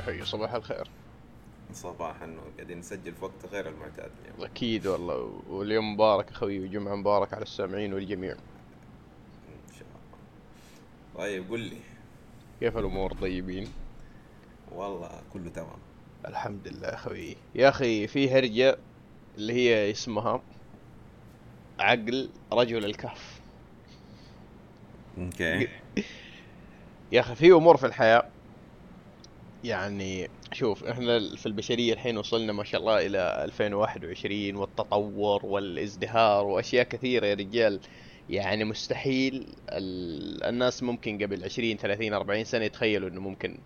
حي. حي صباح الخير. صباحا قاعدين نسجل في وقت غير المعتاد اليوم. أكيد والله. واليوم مبارك أخوي وجمعة مبارك على السامعين والجميع. إن شاء الله. طيب قل لي. كيف الأمور طيبين؟ والله كله تمام. الحمد لله أخوي. يا أخي في هرجة اللي هي اسمها عقل رجل الكهف. أوكي. يا أخي في أمور في الحياة يعني شوف إحنا في البشرية الحين وصلنا ما شاء الله إلى 2021 والتطور والازدهار وأشياء كثيرة يا رجال يعني مستحيل ال... الناس ممكن قبل 20 30 40 سنة يتخيلوا إنه ممكن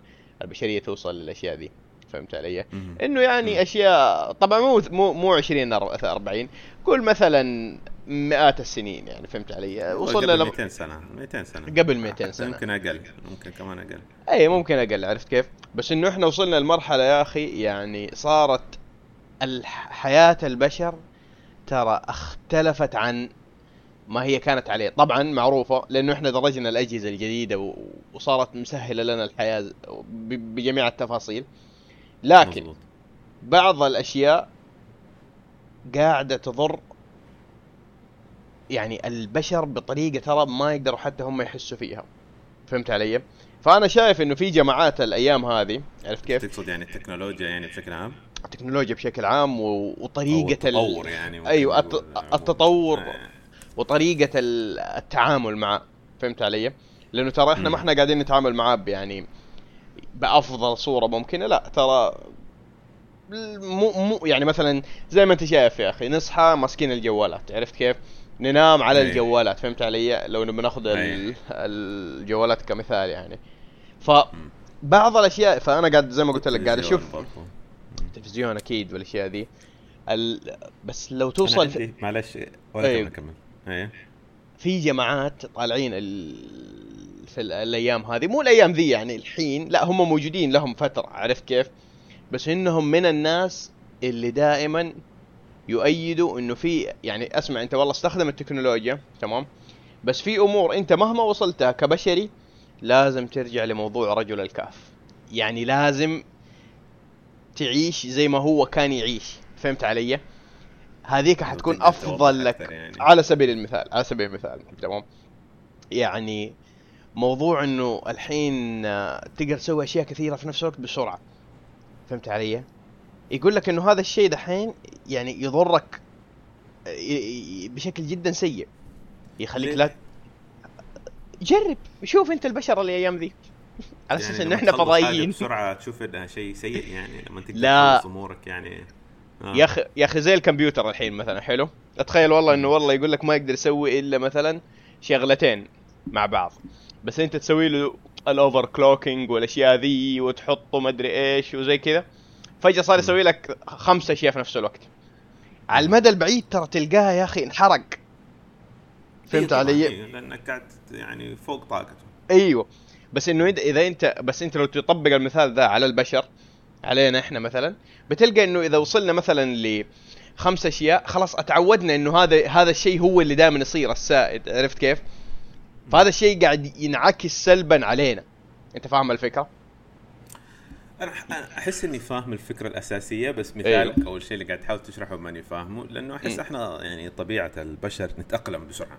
البشرية توصل للأشياء دي فهمت علي؟ إنه يعني. أشياء طبعا مو مو مو 20 أر- 40 قول مثلا مئات السنين يعني فهمت علي؟ وصلنا قبل لم... 200 سنة 200 سنة قبل 200 حتى سنة. يمكن أقل ممكن كمان أقل أي ممكن أقل عرفت كيف؟ بس إنه إحنا وصلنا لمرحلة يا أخي يعني صارت حياه البشر ترى اختلفت عن ما هي كانت عليه طبعا معروفة لأنه إحنا درجنا الأجهزة الجديدة و- وصارت مسهلة لنا الحياة ب- بجميع التفاصيل لكن. بعض الأشياء قاعدة تضر يعني البشر بطريقة ترى ما يقدروا حتى هم يحسوا فيها. فهمت علي؟ فأنا شايف إنه في جماعات الأيام هذه عرفت كيف؟ تقصد يعني التكنولوجيا يعني بشكل عام؟ التكنولوجيا بشكل عام وطريقة ال- التطور يعني أيوه التطور آه. وطريقة ال- التعامل معه. فهمت علي؟ لأنه ترى إحنا ما. إحنا قاعدين نتعامل معاه يعني بأفضل صورة ممكنة. لا ترى مو مو يعني مثلا زي ما أنت شايف يا أخي نصحى ماسكين الجوالات عرفت كيف؟ ننام على أيوة. الجوالات فهمت علي؟ لو نبي ناخذ أيوة. الجوالات كمثال يعني. فبعض الأشياء فأنا قاعد زي ما قلت لك قاعد أشوف تلفزيون أكيد والأشياء دي. ال... بس لو توصل في, معلش ولا أيوة. كمل إيه. في جماعات طالعين ال... في ال- الأيام هذه مو الأيام ذي يعني الحين. لا هم موجودين لهم فترة عرفت كيف؟ بس إنهم من الناس اللي دائما يؤيدوا إنه في يعني أسمع أنت والله استخدم التكنولوجيا تمام؟ بس في أمور أنت مهما وصلتها كبشري لازم ترجع لموضوع رجل الكهف. يعني لازم تعيش زي ما هو كان يعيش. فهمت علي؟ هذيك حتكون أفضل لك يعني. على سبيل المثال على سبيل المثال تمام؟ يعني موضوع إنه الحين تقدر تسوي أشياء كثيرة في نفس الوقت بسرعة. فهمت علي؟ يقول لك إنه هذا الشيء دحين يعني يضرك بشكل جدا سيء. يخليك؟ لا جرب شوف أنت البشر الأيام ذي. على أساس يعني لما إحنا فضائيين. بسرعة تشوف إنها شيء سيء يعني لما تقدر لا. أمورك يعني. آه. يا أخي يا أخي زي الكمبيوتر الحين مثلا حلو؟ اتخيل والله إنه والله يقول لك ما يقدر يسوي إلا مثلا شغلتين مع بعض. بس أنت تسوي له ال overclocking والأشياء ذي وتحطه ما أدري إيش وزي كذا. فجأة صار يسوي لك خمسة أشياء في نفس الوقت. على المدى البعيد ترى تلقاه يا أخي انحرق. فهمت إيه علي؟ إيه، لأنك قاعد يعني فوق طاقته. أيوه. بس إنه إذا- إذا أنت بس أنت لو تطبق المثال ذا على البشر علينا إحنا مثلا بتلقى إنه إذا وصلنا مثلا لخمس أشياء خلاص أتعودنا إنه هذا هذا الشيء هو اللي دائما يصير السائد. عرفت كيف؟ فهذا الشيء قاعد ينعكس سلبا علينا. أنت فاهم الفكرة؟ أنا أحس إني فاهم الفكرة الأساسية بس مثالك أيوه. أو الشيء اللي قاعد تحاول تشرحه ماني فاهمه لأنه أحس مم. إحنا يعني طبيعة البشر نتأقلم بسرعة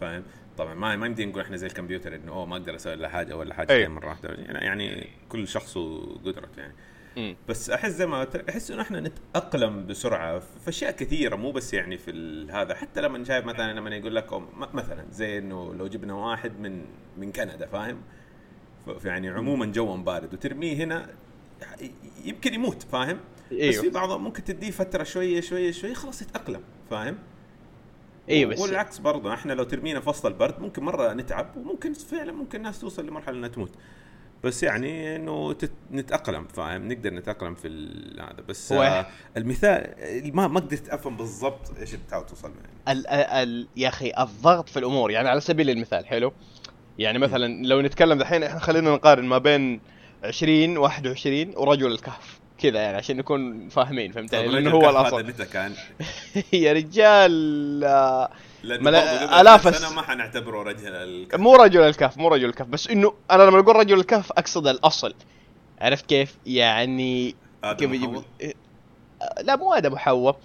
فاهم طبعا ما ما يمدي نقول إحنا زي الكمبيوتر إنه أوه ما أقدر أسوي إلا حاجة ولا حاجتين أيوه. مرة واحدة يعني, يعني كل شخص وقدرته يعني امم بس أحس زي ما أحس إنه إحنا نتأقلم بسرعة في أشياء كثيرة مو بس يعني في هذا حتى لما شايف مثلا لما يقول لك مثلا زي إنه لو جبنا واحد من من كندا فاهم يعني عموما جو بارد وترميه هنا يمكن يموت فاهم؟ بس أيوه. في بعضهم ممكن تديه فترة شوية شوية شوية خلاص يتأقلم فاهم؟ أيوه بس والعكس برضه إحنا لو ترمينا في وسط البرد ممكن مرة نتعب وممكن فعلا ممكن الناس توصل لمرحلة إنها تموت. بس يعني إنه تت... نتأقلم فاهم؟ نقدر نتأقلم في ال- هذا. بس هو آه المثال ما ما قدرت أفهم بالضبط إيش بتحاول توصل يعني. ال ال يا أخي الضغط في الأمور يعني على سبيل المثال حلو؟ يعني مثلا لو نتكلم دحين إحنا خلينا نقارن ما بين 20 21 ورجل الكهف كذا يعني عشان نكون فاهمين فهمت علي؟ طب لأنه هو الأصل متى كان؟ يا رجال لأنه ملا- سنه الس- ما حنعتبره رجل الكهف مو رجل الكهف مو رجل الكهف بس إنه أنا لما أقول رجل الكهف أقصد الأصل عرفت كيف؟ يعني كيف يجيب؟ لا مو آدم وحواء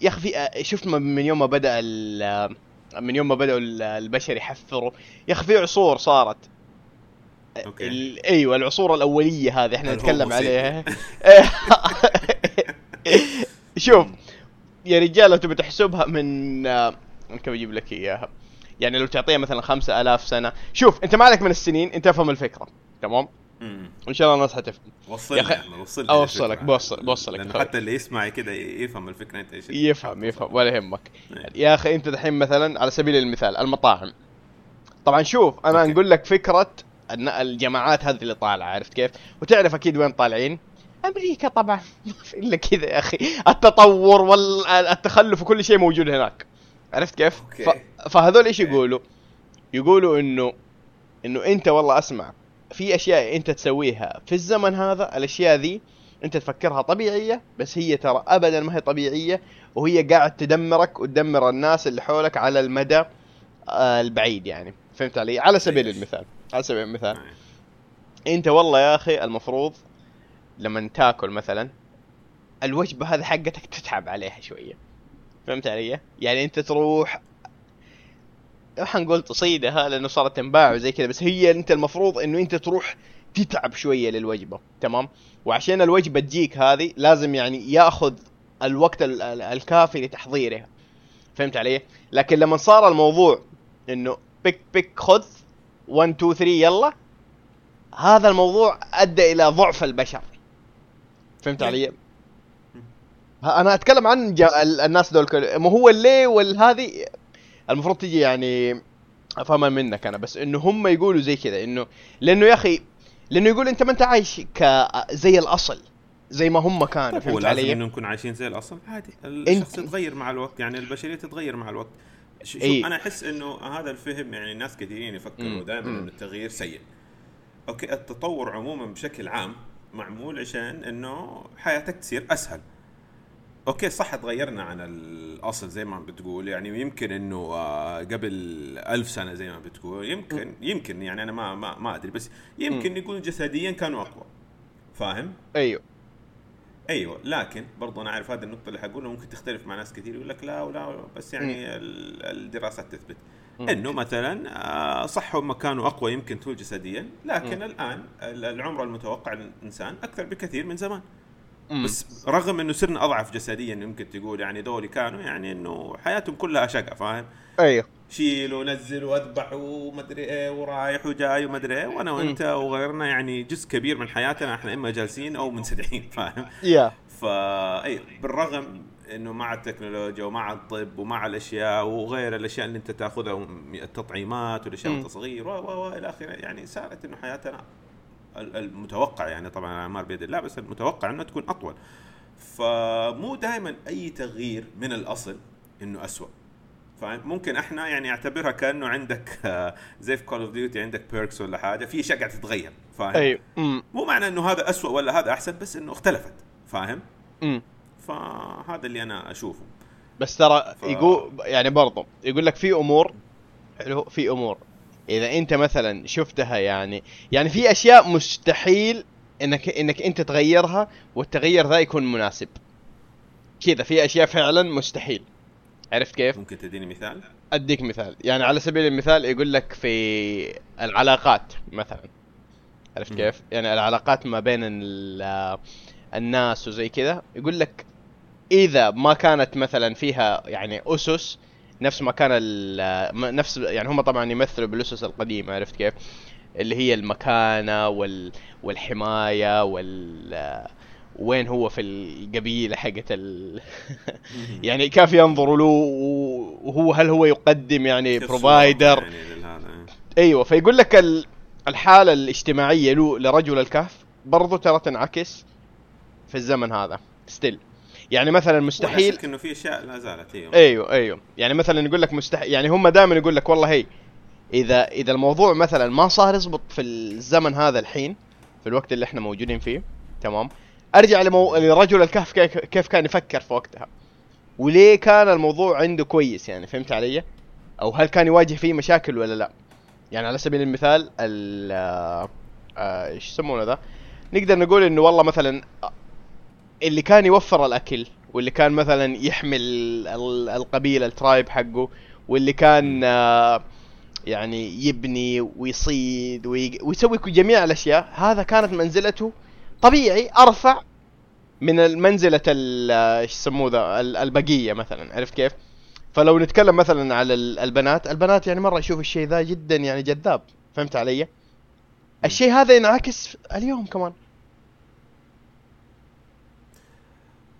يا أخي شفت من يوم ما بدأ من يوم ما بداوا ال- البشر يحفروا يا أخي في عصور صارت أوكي ال... أيوه العصور الأولية هذه إحنا نتكلم. عليها شوف يا رجال لو تبي تحسبها من آه، كيف أجيب لك إياها يعني لو تعطيها مثلا خمسة ألاف سنة شوف أنت ما عليك من السنين أنت أفهم الفكرة تمام. وان شاء الله الناس حتفهم وصل لي وصل أوصلك، بوصل- بوصلك. لأنه حتى اللي يسمع كده يفهم الفكرة أنت إيش يفهم يفهم ولا يهمك إيه. يا أخي أنت دحين مثلا على سبيل المثال المطاعم طبعا شوف أنا أوكي. نقول لك فكرة الجماعات هذه اللي طالعة عرفت كيف؟ وتعرف أكيد وين طالعين؟ أمريكا طبعا. ما في إلا كذا يا أخي. التطور والتخلف وكل شيء موجود هناك. عرفت كيف. ف... فهذول إيش. يقولوا؟ يقولوا إنه إنه أنت والله أسمع في أشياء أنت تسويها في الزمن هذا الأشياء ذي أنت تفكرها طبيعية بس هي ترى ابدا ما هي طبيعية وهي قاعد تدمرك وتدمر الناس اللي حولك على المدى آه، البعيد يعني. فهمت علي؟ على سبيل؟ المثال. على سبيل المثال. إيه. انت والله يا أخي المفروض لما تاكل مثلا الوجبة هذه حقتك تتعب عليها شوية. فهمت علي؟ يعني انت تروح حنقول تصيدها لأنه صارت تنباع وزي كذا بس هي انت المفروض إنه انت تروح تتعب شوية للوجبة. تمام؟ وعشان الوجبة تجيك هذه لازم يعني ياخذ الوقت ال- ال- الكافي لتحضيرها. فهمت علي؟ لكن لما صار الموضوع إنه بيك بيك خذ 1 2 3 يلا. هذا الموضوع أدى إلى ضعف البشر. فهمت. علي؟ ها- أنا أتكلم عن جا... الناس دول كل... ما هو اللي والهذه المفروض تجي يعني أفهمها منك أنا بس إنه هم يقولوا زي كذا إنه لأنه يا أخي لأنه يقول أنت ما أنت عايش ك زي الأصل زي ما هم كانوا طيب فهمت علي؟ انه نكون عايشين زي الأصل؟ عادي الشخص يتغير مع الوقت يعني البشرية تتغير مع الوقت. ش- شوف إي. أنا أحس إنه هذا الفهم يعني ناس كثيرين يفكروا. دائما. إنه التغيير سيء. okay التطور عموما بشكل عام معمول عشان إنه حياتك تصير أسهل. okay صح تغيرنا عن الأصل زي ما بتقول يعني يمكن إنه آه، قبل ألف سنة زي ما بتقول يمكن يمكن يعني أنا ما ما, ما أدري بس يمكن يكون جسديا كانوا أقوى. فاهم؟ أيوه. أيوه لكن برضو أنا عارف هذه النقطة اللي حقولها ممكن تختلف مع ناس كثير يقول لك لا ولا بس يعني ال- الدراسات تثبت. إنه مثلا آه، صح هم كانوا أقوى يمكن تقول جسديا لكن. الآن ال- العمر المتوقع للإنسان أكثر بكثير من زمان. بس رغم إنه صرنا أضعف جسديا يمكن تقول يعني دول كانوا يعني إنه حياتهم كلها شقه فاهم أيوه شيل ونزل واذبح ومدري إيه ورايح وجاي ومدري إيه. وأنا وأنت وغيرنا يعني جزء كبير من حياتنا إحنا إما جالسين أو منسدحين فاهم؟ يا. فا إي بالرغم إنه مع التكنولوجيا ومع الطب ومع الأشياء وغير الأشياء اللي أنت تأخذها التطعيمات والأشياء مم. والتصغير و إلى آخره يعني صارت إنه حياتنا ال- المتوقع يعني طبعا الاعمار بيد الله بس المتوقع إنه تكون أطول. فمو دائما أي تغيير من الأصل إنه أسوأ. فاهم؟ ممكن إحنا يعني اعتبرها كأنه عندك آه، زي في Call of Duty عندك perks ولا حاجة في أشياء قاعدة تتغير فاهم؟ أيوه مو معنى إنه هذا أسوأ ولا هذا أحسن بس إنه اختلفت فاهم؟ امم فهذا اللي أنا أشوفه. بس ترى ف- يقول يعني برضو يقول لك في أمور حلو في أمور. إذا أنت مثلا شفتها يعني يعني في أشياء مستحيل إنك إنك أنت تغيرها والتغير ذا يكون مناسب. كذا في أشياء فعلا مستحيل. عرفت كيف؟ ممكن تديني مثال أديك مثال يعني على سبيل المثال يقول لك في العلاقات مثلا عرفت مم. كيف؟ يعني العلاقات ما بين ال- الناس وزي كذا يقول لك إذا ما كانت مثلا فيها يعني أسس نفس ما كان م- نفس يعني هم طبعا يمثلوا بالأسس القديمة عرفت كيف؟ اللي هي المكانة وال والحماية وال وين هو في القبيلة حقت ال... يعني كيف ينظروا له وهو هل هو يقدم يعني بروفايدر يعني إيه. أيوه فيقول لك ال... الحالة الاجتماعية له لرجل الكهف برضو ترى تنعكس في الزمن هذا ستيل يعني مثلا مستحيل إنه في أشياء لا زالت أيوه أيوه أيوه. يعني مثلا يقول لك مستحيل يعني هم دائما يقول لك والله هي اذا إذا الموضوع مثلا ما صار يزبط في الزمن هذا الحين في الوقت اللي إحنا موجودين فيه تمام؟ أرجع لمو... لرجل الكهف كيف كان يفكر في وقتها. وليه كان الموضوع عنده كويس يعني فهمت علي؟ أو هل كان يواجه فيه مشاكل ولا لا؟ يعني على سبيل المثال ال آه، إيش يسمونه ذا؟ نقدر نقول إنه والله مثلا اللي كان يوفر الأكل واللي كان مثلا ال- القبيلة ال tribe حقه واللي كان آه، يعني يبني ويصيد وي- ويسوي جميع الأشياء هذا كانت منزلته طبيعي أرفع من آه، إيش يسموه ذا ال- البقية مثلا عرفت كيف؟ فلو نتكلم مثلا على ال- البنات البنات يعني مرة يشوف الشيء ذا جدا يعني جذاب فهمت علي؟ الشيء هذا ينعكس اليوم كمان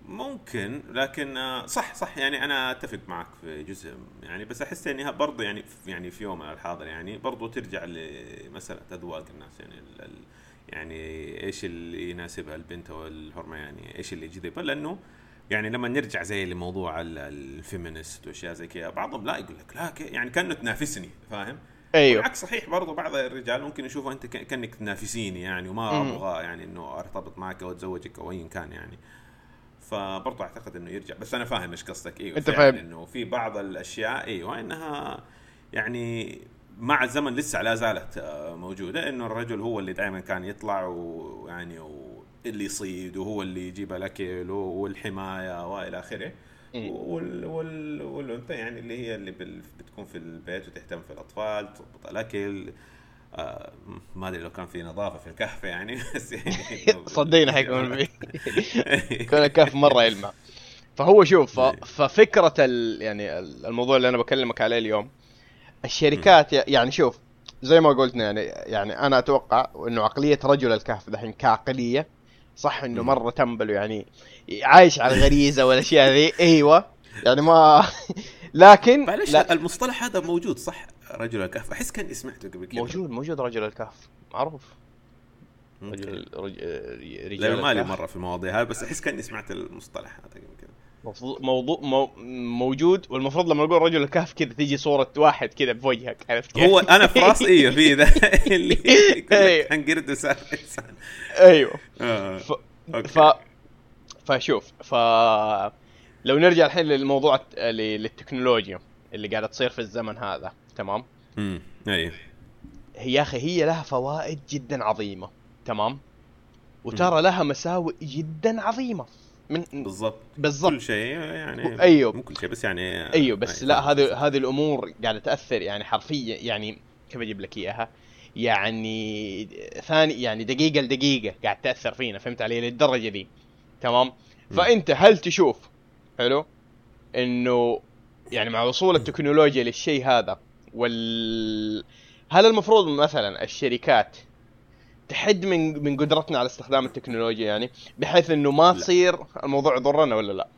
ممكن لكن آه، صح صح يعني أنا أتفق معك في جزء يعني بس أحس انها برضه يعني يعني في يومنا الحاضر يعني برضه ترجع لمساله اذواق الناس يعني يعني إيش اللي يناسبها البنت أو الحرمة يعني إيش اللي يجذبها لأنه يعني لما نرجع زي لموضوع ال- الفيمينست وأشياء زي كذا بعضهم لا يقول لك لا يعني كانه تنافسني فاهم؟ أيوه بالعكس صحيح برضو بعض الرجال ممكن يشوفوا أنت كأنك تنافسيني يعني وما. أبغى يعني إنه أرتبط معك أو أتزوجك أو ايا كان يعني فبرضو أعتقد إنه يرجع بس أنا فاهم إيش قصدك أيوه فعلاً فاهم. إنه في بعض الأشياء أيوه إنها يعني مع الزمن لسه لا زالت آه، موجودة إنه الرجل هو اللي دائما كان يطلع ويعني اللي يصيد وهو اللي يجيب الأكل والحماية وإلى آخره. مم. وال وال والأنثى يعني اللي هي اللي بتكون في البيت وتهتم في الأطفال تضبط الأكل آه ما أدري لو كان في نظافة في الكهف يعني بس يعني صدقني حيكون في يكون الكهف مرة يلمع. فهو شوف ف- ففكرة ال يعني ال- الموضوع اللي أنا بكلمك عليه اليوم الشركات يعني شوف زي ما قلنا يعني يعني أنا أتوقع إنه عقلية رجل الكهف دحين كعقلية صح إنه. مرة تنبل يعني عايش على الغريزة والأشياء ذي. أيوه. يعني ما لكن معلش لا. المصطلح هذا موجود صح رجل الكهف؟ أحس كاني سمعته قبل كذا موجود موجود رجل الكهف. معروف. رجل رج- رجال لا مالي. مرة في المواضيع هذه بس أحس كاني سمعت المصطلح هذا قبل كذا موضوع مو موجود والمفروض لما نقول رجل الكهف كذا تيجي صورة واحد كذا بوجهك عرفت كيف؟ هو أنا في رأسي أيوه في ذا اللي أيوه. حنقرد وسار انسان أيوه آه. ف... ف فشوف ف لو نرجع الحين للموضوع للتكنولوجيا اللي قاعدة تصير في الزمن هذا تمام؟ امم أيوه هي يا أخي هي لها فوائد جدا عظيمة تمام؟ وترى لها مساوئ جدا عظيمة من بالضبط بالضبط كل شيء يعني أيوه. مو كل شيء بس يعني أيوه بس أي لا. هذه هذه الأمور قاعدة تأثر يعني حرفيا يعني كيف أجيب لك إياها؟ يعني ثاني يعني دقيقة لدقيقة قاعد تأثر فينا فهمت علي للدرجة دي تمام؟ فأنت هل تشوف حلو إنه يعني مع وصول التكنولوجيا للشيء هذا وال هل المفروض مثلا الشركات تحد من من قدرتنا على استخدام التكنولوجيا يعني بحيث إنه ما. تصير الموضوع يضرنا ولا لا؟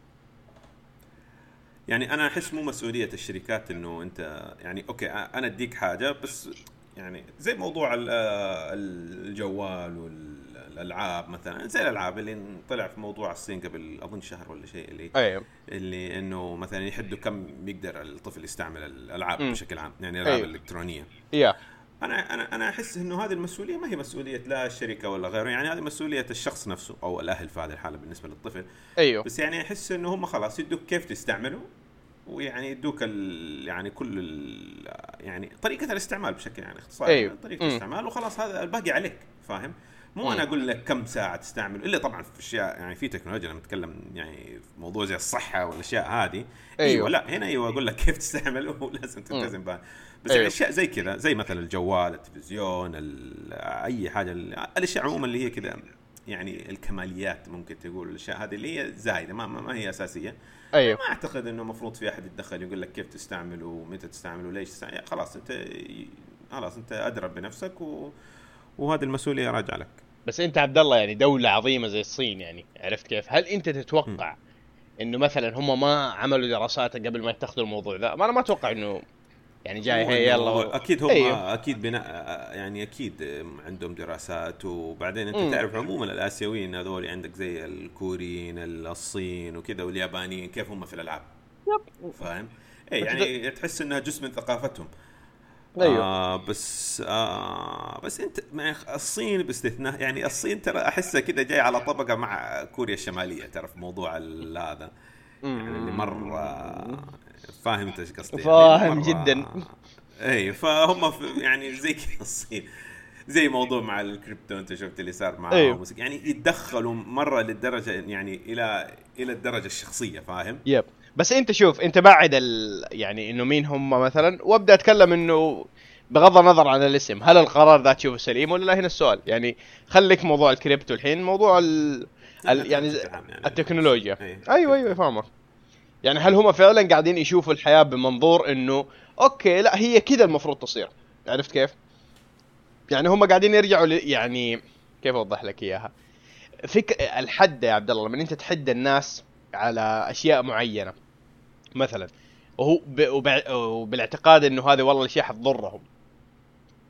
يعني أنا أحس مو مسؤولية الشركات إنه أنت يعني أوكي أنا أديك حاجة بس يعني زي موضوع ال- الجوال والألعاب مثلا زي الألعاب اللي طلع في موضوع الصين قبل أظن شهر ولا شيء اللي أيوه اللي إنه مثلا يحدوا كم يقدر الطفل يستعمل الألعاب مم. بشكل عام يعني الالعاب أيوه. الالكترونيه يا أنا أنا أنا أحس إنه هذه المسؤولية ما هي مسؤولية لا الشركة ولا غيره يعني هذه مسؤولية الشخص نفسه أو الأهل في هذه الحالة بالنسبة للطفل أيوه بس يعني أحس إنه هم خلاص يدوك كيف تستعمله ويعني يدوك يعني كل يعني طريقة الاستعمال بشكل يعني اختصار أيوه. يعني طريقة مم. الاستعمال وخلاص هذا الباقي عليك فاهم مو أنا مم. أقول لك كم ساعة تستعمل إلا طبعا في أشياء يعني في تكنولوجيا لما نتكلم يعني في موضوع زي الصحة والأشياء هذه. أيوه. أيوه لا هنا أيوه أقول لك كيف تستعمل ولازم تلتزم بها. بس. يعني اشياء زي كذا زي مثلا الجوال التلفزيون ال- أي حاجة ال- الأشياء عموما اللي هي كذا يعني الكماليات ممكن تقول الأشياء هذه اللي هي زايدة ما, ما, هي أساسية. أيوه. ما أعتقد إنه المفروض في أحد يتدخل يقول لك كيف تستعمله ومتى تستعمله وليش تستعمله يعني خلاص أنت خلاص أنت أدرى بنفسك و... وهذه المسؤولية راجعة لك. بس انت عبد الله يعني دولة عظيمة زي الصين يعني عرفت كيف؟ هل انت تتوقع انه مثلا هم ما عملوا دراسات قبل ما يتخذوا الموضوع ذا؟ ما أنا ما أتوقع إنه يعني جاي هي يلا والله. أكيد هم أيوه. أكيد بناء يعني أكيد عندهم دراسات وبعدين أنت مم. تعرف عموما الآسيويين هذول عندك زي الكوريين الصين وكذا واليابانيين كيف هم في الألعاب فاهم؟ اي يعني تحس إنها جزء من ثقافتهم أيوه آه بس آه بس أنت مع الصين باستثناء يعني الصين ترى أحسها كذا جاي على طبقة مع كوريا الشمالية ترى في موضوع هذا يعني اللي مرة فاهم إنت إيش قصدي يعني فاهم جداً. اي فهم يعني زي كذا الصين زي موضوع مع الكريبتو أنت شفت اللي صار مع أيوه. يعني يتدخلوا مرة للدرجة يعني إلى إلى الدرجة الشخصية فاهم؟ yep بس انت شوف انت بعد ال... يعني انه مين هم مثلا وابدأ أتكلم إنه بغض النظر عن الاسم هل القرار ذا تشوفه سليم ولا لا هنا السؤال يعني خليك موضوع الكريبتو الحين موضوع ال... ال... يعني يعني. التكنولوجيا أي. أيوه أيوه فاهمك يعني هل هم فعلا قاعدين يشوفوا الحياة بمنظور إنه أوكي لا هي كذا المفروض تصير عرفت كيف؟ يعني هم قاعدين يرجعوا ل... يعني كيف أوضح لك إياها؟ فك الحد يا عبد الله لما أنت تحد الناس على أشياء معينة مثلا وهو ب... وب... وبالاعتقاد إنه هذه والله الاشياء حتضرهم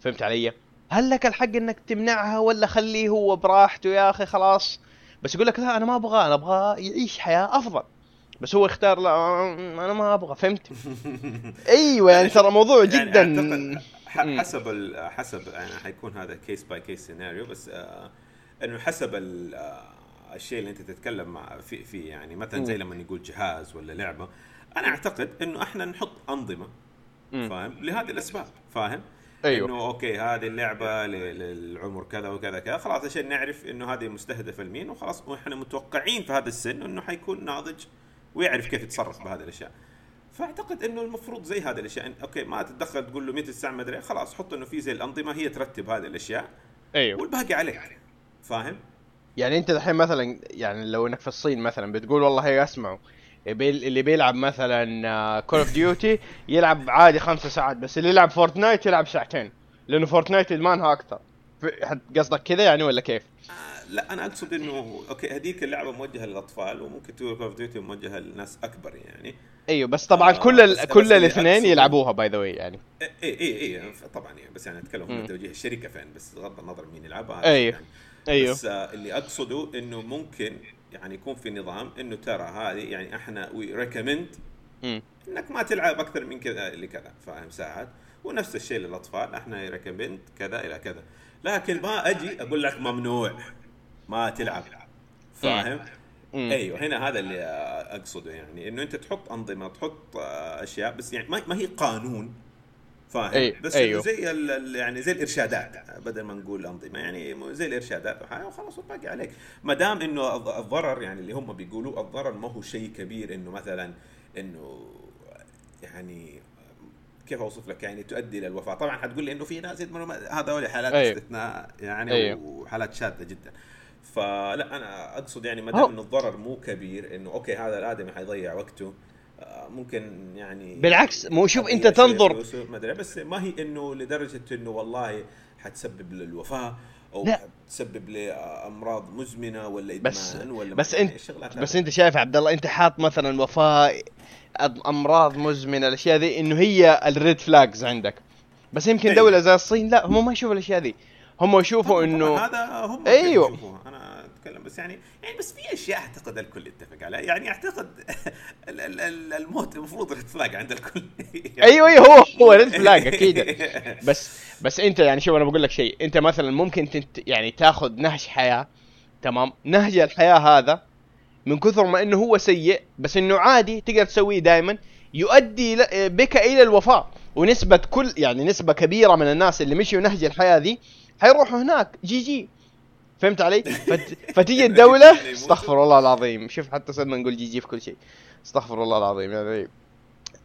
فهمت علي؟ هل لك الحق إنك تمنعها ولا خليه هو براحته يا أخي خلاص بس يقول لك لا أنا ما أبغى أنا أبغى يعيش حياة أفضل بس هو اختار لا أنا ما أبغى فهمت؟ أيوه يعني ترى موضوع يعني جدا مم. حسب ال- حسب يعني حيكون هذا case by case scenario بس آه إنه حسب آه الشيء اللي أنت تتكلم مع في في يعني مثلا زي. لما نقول جهاز ولا لعبة أنا أعتقد إنه إحنا نحط أنظمة. فاهم؟ لهذه الأسباب فاهم؟ أيوه. إنه okay هذه اللعبة للعمر كذا وكذا كذا خلاص عشان نعرف إنه هذه مستهدفة لمين وخلاص وإحنا متوقعين في هذا السن إنه حيكون ناضج ويعرف كيف يتصرف بهذه الأشياء. فأعتقد إنه المفروض زي هذه الأشياء okay ما تتدخل تقول له متى الساعة ما أدري خلاص حط إنه في زي الأنظمة هي ترتب هذه الأشياء أيوه. والباقي عليك فاهم؟ يعني أنت الحين مثلا يعني لو إنك في الصين مثلا بتقول والله هي أسمعوا اللي بيلعب مثلا Call of Duty يلعب عادي خمسة ساعات بس اللي يلعب Fortnite يلعب ساعتين لأنه Fortnite إدمانها أكثر قصدك كذا يعني ولا كيف؟ آه لا أنا أقصد إنه okay هذيك اللعبة موجهة للأطفال وممكن تقول Call of Duty موجهة للناس أكبر يعني أيوه بس طبعا آه، كل. بس- كل الاثنين يلعبوها by the way يعني اي اي اي طبعا يعني بس يعني أتكلم. من توجيه الشركة فين بس بغض النظر مين يلعبها أيوه. يعني. أيوه بس آه اللي أقصده إنه ممكن يعني يكون في نظام إنه ترى هذه يعني إحنا we recommend. إنك ما تلعب أكثر من كذا لكذا. فاهم ساعات ونفس الشيء للأطفال إحنا we recommend كذا إلى كذا. لكن ما أجي أقول لك ممنوع ما تلعب. فاهم. أيوه هنا هذا اللي أقصده يعني إنه أنت تحط أنظمة تحط آه، أشياء بس يعني ما هي قانون. فاهم أي- بس أيوه. أيوه. زي يعني زي الإرشادات بدل ما نقول أنظمة يعني زي الإرشادات وخلاص والباقي عليك ما دام إنه الض- الضرر يعني اللي هم بيقولوا الضرر ما هو شيء كبير إنه مثلا إنه يعني كيف أوصف لك يعني تؤدي إلى الوفاة طبعا حتقول لي إنه في ناس يدمنوا هذول حالات أيوه. استثناء يعني أيوه. وحالات شاذة جدا فلا أنا أقصد يعني ما دام إنه الضرر مو كبير إنه أوكي هذا الآدمي حيضيع وقته ممكن يعني بالعكس مو شوف أنت تنظر ما أدري بس ما هي إنه لدرجة إنه والله حتسبب للوفاة أو لا. حتسبب لأمراض مزمنة ولا إدمان بس- ولا بس الشغلات بس. أنت شايف عبد الله أنت حاط مثلا وفاة أمراض مزمنة الأشياء ذي إنه هي ال red flags عندك بس يمكن أيوه. دولة زي الصين لا هم ما يشوفوا الأشياء ذي هم يشوفوا انه هذا هم يشوفوها. أنا اتكلم بس يعني يعني بس في أشياء أعتقد الكل يتفق عليها. يعني أعتقد ال- ال- ال- الموت المفروض red flag عند الكل. أيوه أيوه هو هو red flag أكيد. بس بس أنت يعني شوف أنا بقول لك شيء. أنت مثلا ممكن أنت يعني تاخذ نهج حياة تمام؟ نهج الحياة هذا من كثر ما إنه هو سيء بس إنه عادي تقدر تسويه دائما يؤدي بك إلى الوفاه ونسبة كل يعني نسبة كبيرة من الناس اللي مشوا نهج الحياة ذي حيروحوا هناك. GG. فهمت علي؟ فت... فتيجي الدولة استغفر الله العظيم. شوف حتى صرنا نقول GG في كل شيء. استغفر الله العظيم. يعني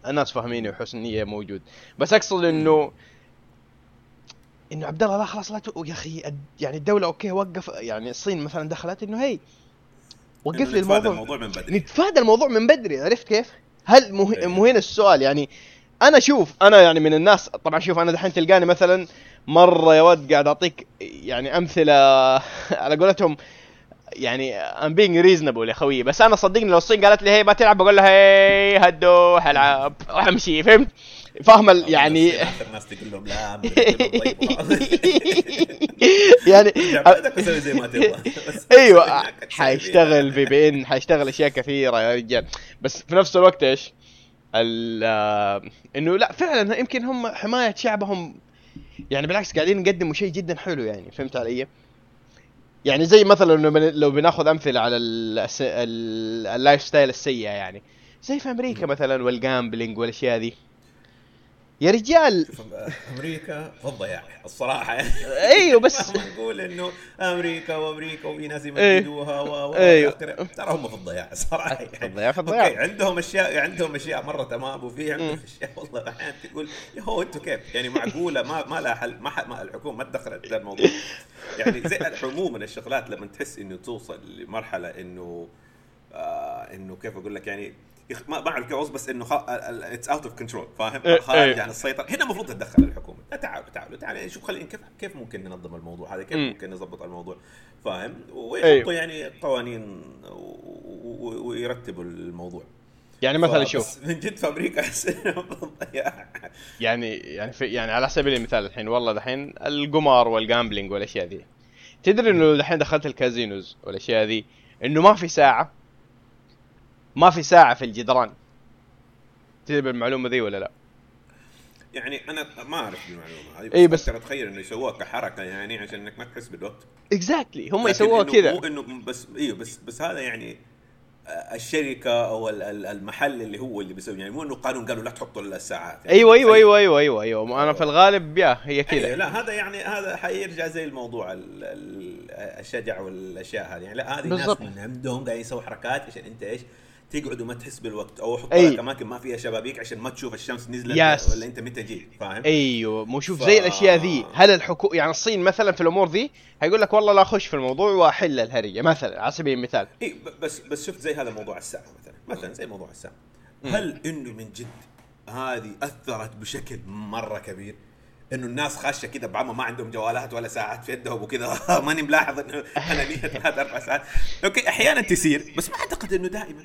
الناس فاهميني وحسن نية موجود. بس أقصد إنه إنه عبد الله لا خلاص لا ت... يا أخي يعني الدولة أوكي وقف يعني الصين مثلا دخلت إنه هي وقف لي نتفادى الموضوع. الموضوع من بدري. نتفادى الموضوع من بدري. عرفت كيف؟ هل مه... مو هنا السؤال. يعني أنا شوف أنا يعني من الناس طبعا شوف أنا دحين تلقاني مثلا مرة يا ود قاعد أعطيك يعني أمثلة على قولتهم يعني I'm being reasonable يا خوي بس أنا صدقني لو الصين قالت لي هي ما تلعب بقول لها هي هدو حلعب وامشي فهمت؟ فاهم ال- يعني اخر ناس تقول لهم لا يعني زي ما تبغى أيوه حيشتغل في VPN حيشتغل أشياء كثيرة يا رجال بس في نفس الوقت إيش؟ ال- إنه لا فعلا يمكن هم حماية شعبهم يعني بالعكس قاعدين يقدموا شيء جدا حلو يعني فهمت علي؟ يعني زي مثلا لو بن- لو بناخذ امثله على ال lifestyle السيئه يعني زي في أمريكا مثلا وال gambling والاشياء ذي يا رجال أمريكا في الضياع الصراحة أيوه بس نقول إنه أمريكا وأمريكا وفي ناس إيه. يمجدوها و. وآخره. ترى هم في الضياع الصراحه في الضياع، في الضياع. أوكي، عندهم أشياء عندهم أشياء مرة تمام وفي عندهم أشياء والله أحيانا تقول يا هو أنتم كيف يعني معقولة ما ما لها حل ما, ح- ما الحكومة ما تدخلت في الموضوع يعني زي عموما الشغلات لما تحس إنه توصل لمرحلة إنه آه إنه كيف أقول لك يعني يخ- ما أعرف كيف بس إنه it's out of control فاهم؟ إيه، خارج إيه. عن السيطرة. هنا المفروض تتدخل الحكومة. تعالوا تعالوا تعالوا. شوف خلينا كيف كيف ممكن ننظم الموضوع هذا؟ كيف مم. ممكن نظبط الموضوع؟ فاهم؟ ويحطوا أيوه. يعني قوانين و- و- ويرتبوا الموضوع. يعني مثلا شوف. من جد في أمريكا. يعني يعني في يعني على سبيل المثال الحين والله دحين القمار وال gambling والأشياء ذي. تدري إنه لو دحين دخلت ال casinos والأشياء ذي إنه ما في ساعة؟ ما في ساعة في الجدران. تدري بالمعلومة ذي ولا لا؟ يعني أنا ما أعرف المعلومة هذه إيه، بس أقدر أتخيل إنه يسووها كحركه يعني عشان إنك ما تحس بالوقت. exactly هم لكن يسووها إنه كذا. مو إنه بس أيوه بس بس هذا يعني الشركة أو ال- ال- المحل اللي هو اللي بيسوي يعني مو إنه قانون قالوا لا تحطوا الساعات. يعني أيوه أيوه. أيوه أيوه أيوه أيوه. أنا في الغالب يا هي أيوة كذا. لا هذا يعني هذا حيرجع زي الموضوع ال- ال- الشجع والأشياء هذه. يعني لا هذه. ناس من عندهم قاعدين يسووا حركات عشان أنت إيش؟ تقعد وما تحس بالوقت. أو أي. لك أماكن ما فيها شبابيك عشان ما تشوف الشمس نزلت يس. ولا أنت متى جيت فاهم؟ أيوه مو شوف ف- زي الأشياء ذي. هل الحكومة يعني الصين مثلا في الأمور ذي هيقول لك والله لا أخش في الموضوع وأحل الهرجه مثلا على سبيل المثال. إي بس بس شفت زي هذا موضوع الساعة مثلا. مثلا زي موضوع الساعة. هل إنه من جد هذه أثرت بشكل مرة كبير؟ إنه الناس خاشة كذا بعمى ما عندهم جوالات ولا ساعات في يدهم وكذا ماني ملاحظ إنه أنا لي ثلاث أربع ساعات. أوكي أحيانا تصير بس ما أعتقد إنه دائما.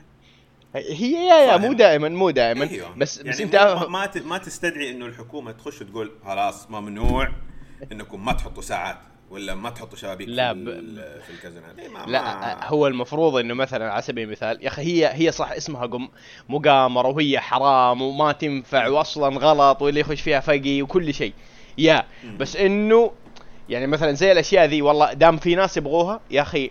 هي يا يا مو. دائما مو دائما أيوة. بس بس يعني انت مو- ما ما تستدعي إنه الحكومة تخش وتقول خلاص ممنوع إنكم ما تحطوا ساعات ولا ما تحطوا شبابيك لا، في, ب- في الكازينات ما لا ما هو المفروض إنه مثلا على سبيل المثال يا أخي هي هي صح اسمها قم مقامرة وهي حرام وما تنفع واصلا غلط واللي يخش فيها فقي وكل شيء يا. بس إنه يعني مثلا زي الأشياء ذي والله دام في ناس يبغوها يا أخي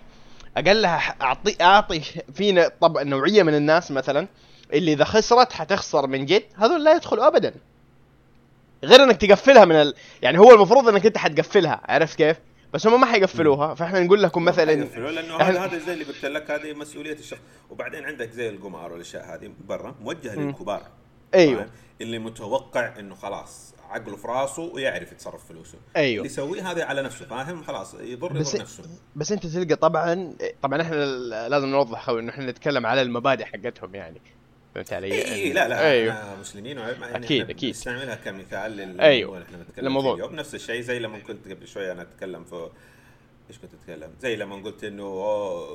اقلها اعطي أعطي في طبعا نوعية من الناس مثلا اللي إذا خسرت حتخسر من جد هذول لا يدخلوا ابدا. غير إنك تقفلها من ال... يعني هو المفروض إنك أنت حتقفلها عرفت كيف؟ بس هم ما حيقفلوها فإحنا نقول لكم مثلا يقفلوا لأنه إحنا- هذا هذا زي اللي قلت لك هذه مسؤولية الشخص. وبعدين عندك زي القمار والأشياء هذه برا موجهة. للكبار. أيوه؟ اللي متوقع إنه خلاص عقله في راسه ويعرف يتصرف فلوسه أيوه اللي يسويه هذا على نفسه فاهم خلاص يضر بس يضر نفسه بس أنت تلقى طبعا طبعا إحنا لازم نوضح انه إحنا نتكلم على المبادئ حقتهم يعني فهمت علي؟ اي إيه لا لا أيوه إحنا مسلمين يعني أكيد، إحنا أكيد. نستعملها كمثال للموضوع أيوه. اللي إحنا بنتكلم الموضوع. فيه اليوم نفس الشيء زي لما كنت قبل شوية أنا أتكلم في إيش كنت أتكلم؟ زي لما قلت إنه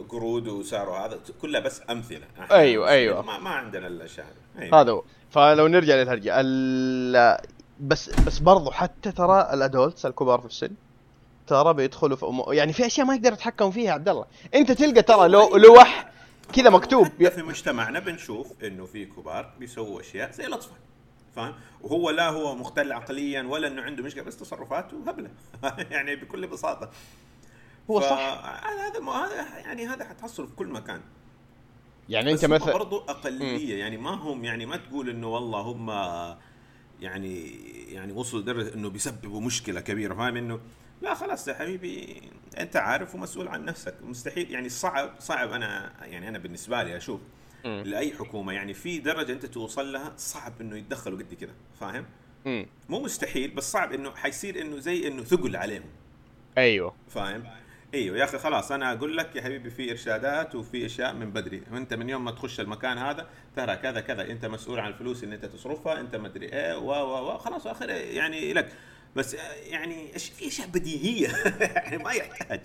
قرود وسعره هذا كلها بس أمثلة أيوه، مسلمين أيوه. ما, ما عندنا الأشياء هذه أيوه. هذا هو فلو نرجع للهرجة ال... بس بس برضو حتى ترى الأدولتس الكبار في السن ترى بيدخلوا في أمور يعني في أشياء ما يقدروا يتحكموا فيها عبد الله. أنت تلقى ترى لو لوح كذا مكتوب. في مجتمعنا بنشوف إنه في كبار بيسووا أشياء زي الأطفال فاهم؟ وهو لا هو مختل عقليا ولا إنه عنده مشكلة بس تصرفاته هبلة. يعني بكل بساطة. هو ف- صح. هذا هذا يعني هذا حتحصله في كل مكان. يعني أنت مثلا برضو أقلية يعني ما هم يعني ما تقول إنه والله هم يعني يعني وصلوا لدرجة إنه بيسببوا مشكلة كبيرة فاهم؟ إنه لا خلاص يا حبيبي أنت عارف ومسؤول عن نفسك مستحيل يعني صعب صعب. أنا يعني أنا بالنسبة لي أشوف مم. لأي حكومة يعني في درجة أنت توصل لها صعب إنه يتدخلوا قد كده فاهم؟ مم. مو مستحيل بس صعب إنه حيصير إنه زي إنه ثقل عليهم. أيوه. فاهم؟ إيوه يا أخي خلاص أنا أقول لك يا حبيبي في إرشادات وفي أشياء من بدري. وأنت من يوم ما تخش المكان هذا ترى كذا كذا أنت مسؤول عن الفلوس اللي أنت تصرفها أنت مدري إيه و و و خلاص اخر يعني لك بس يعني في أشياء بديهية؟ يعني ما يحتاج.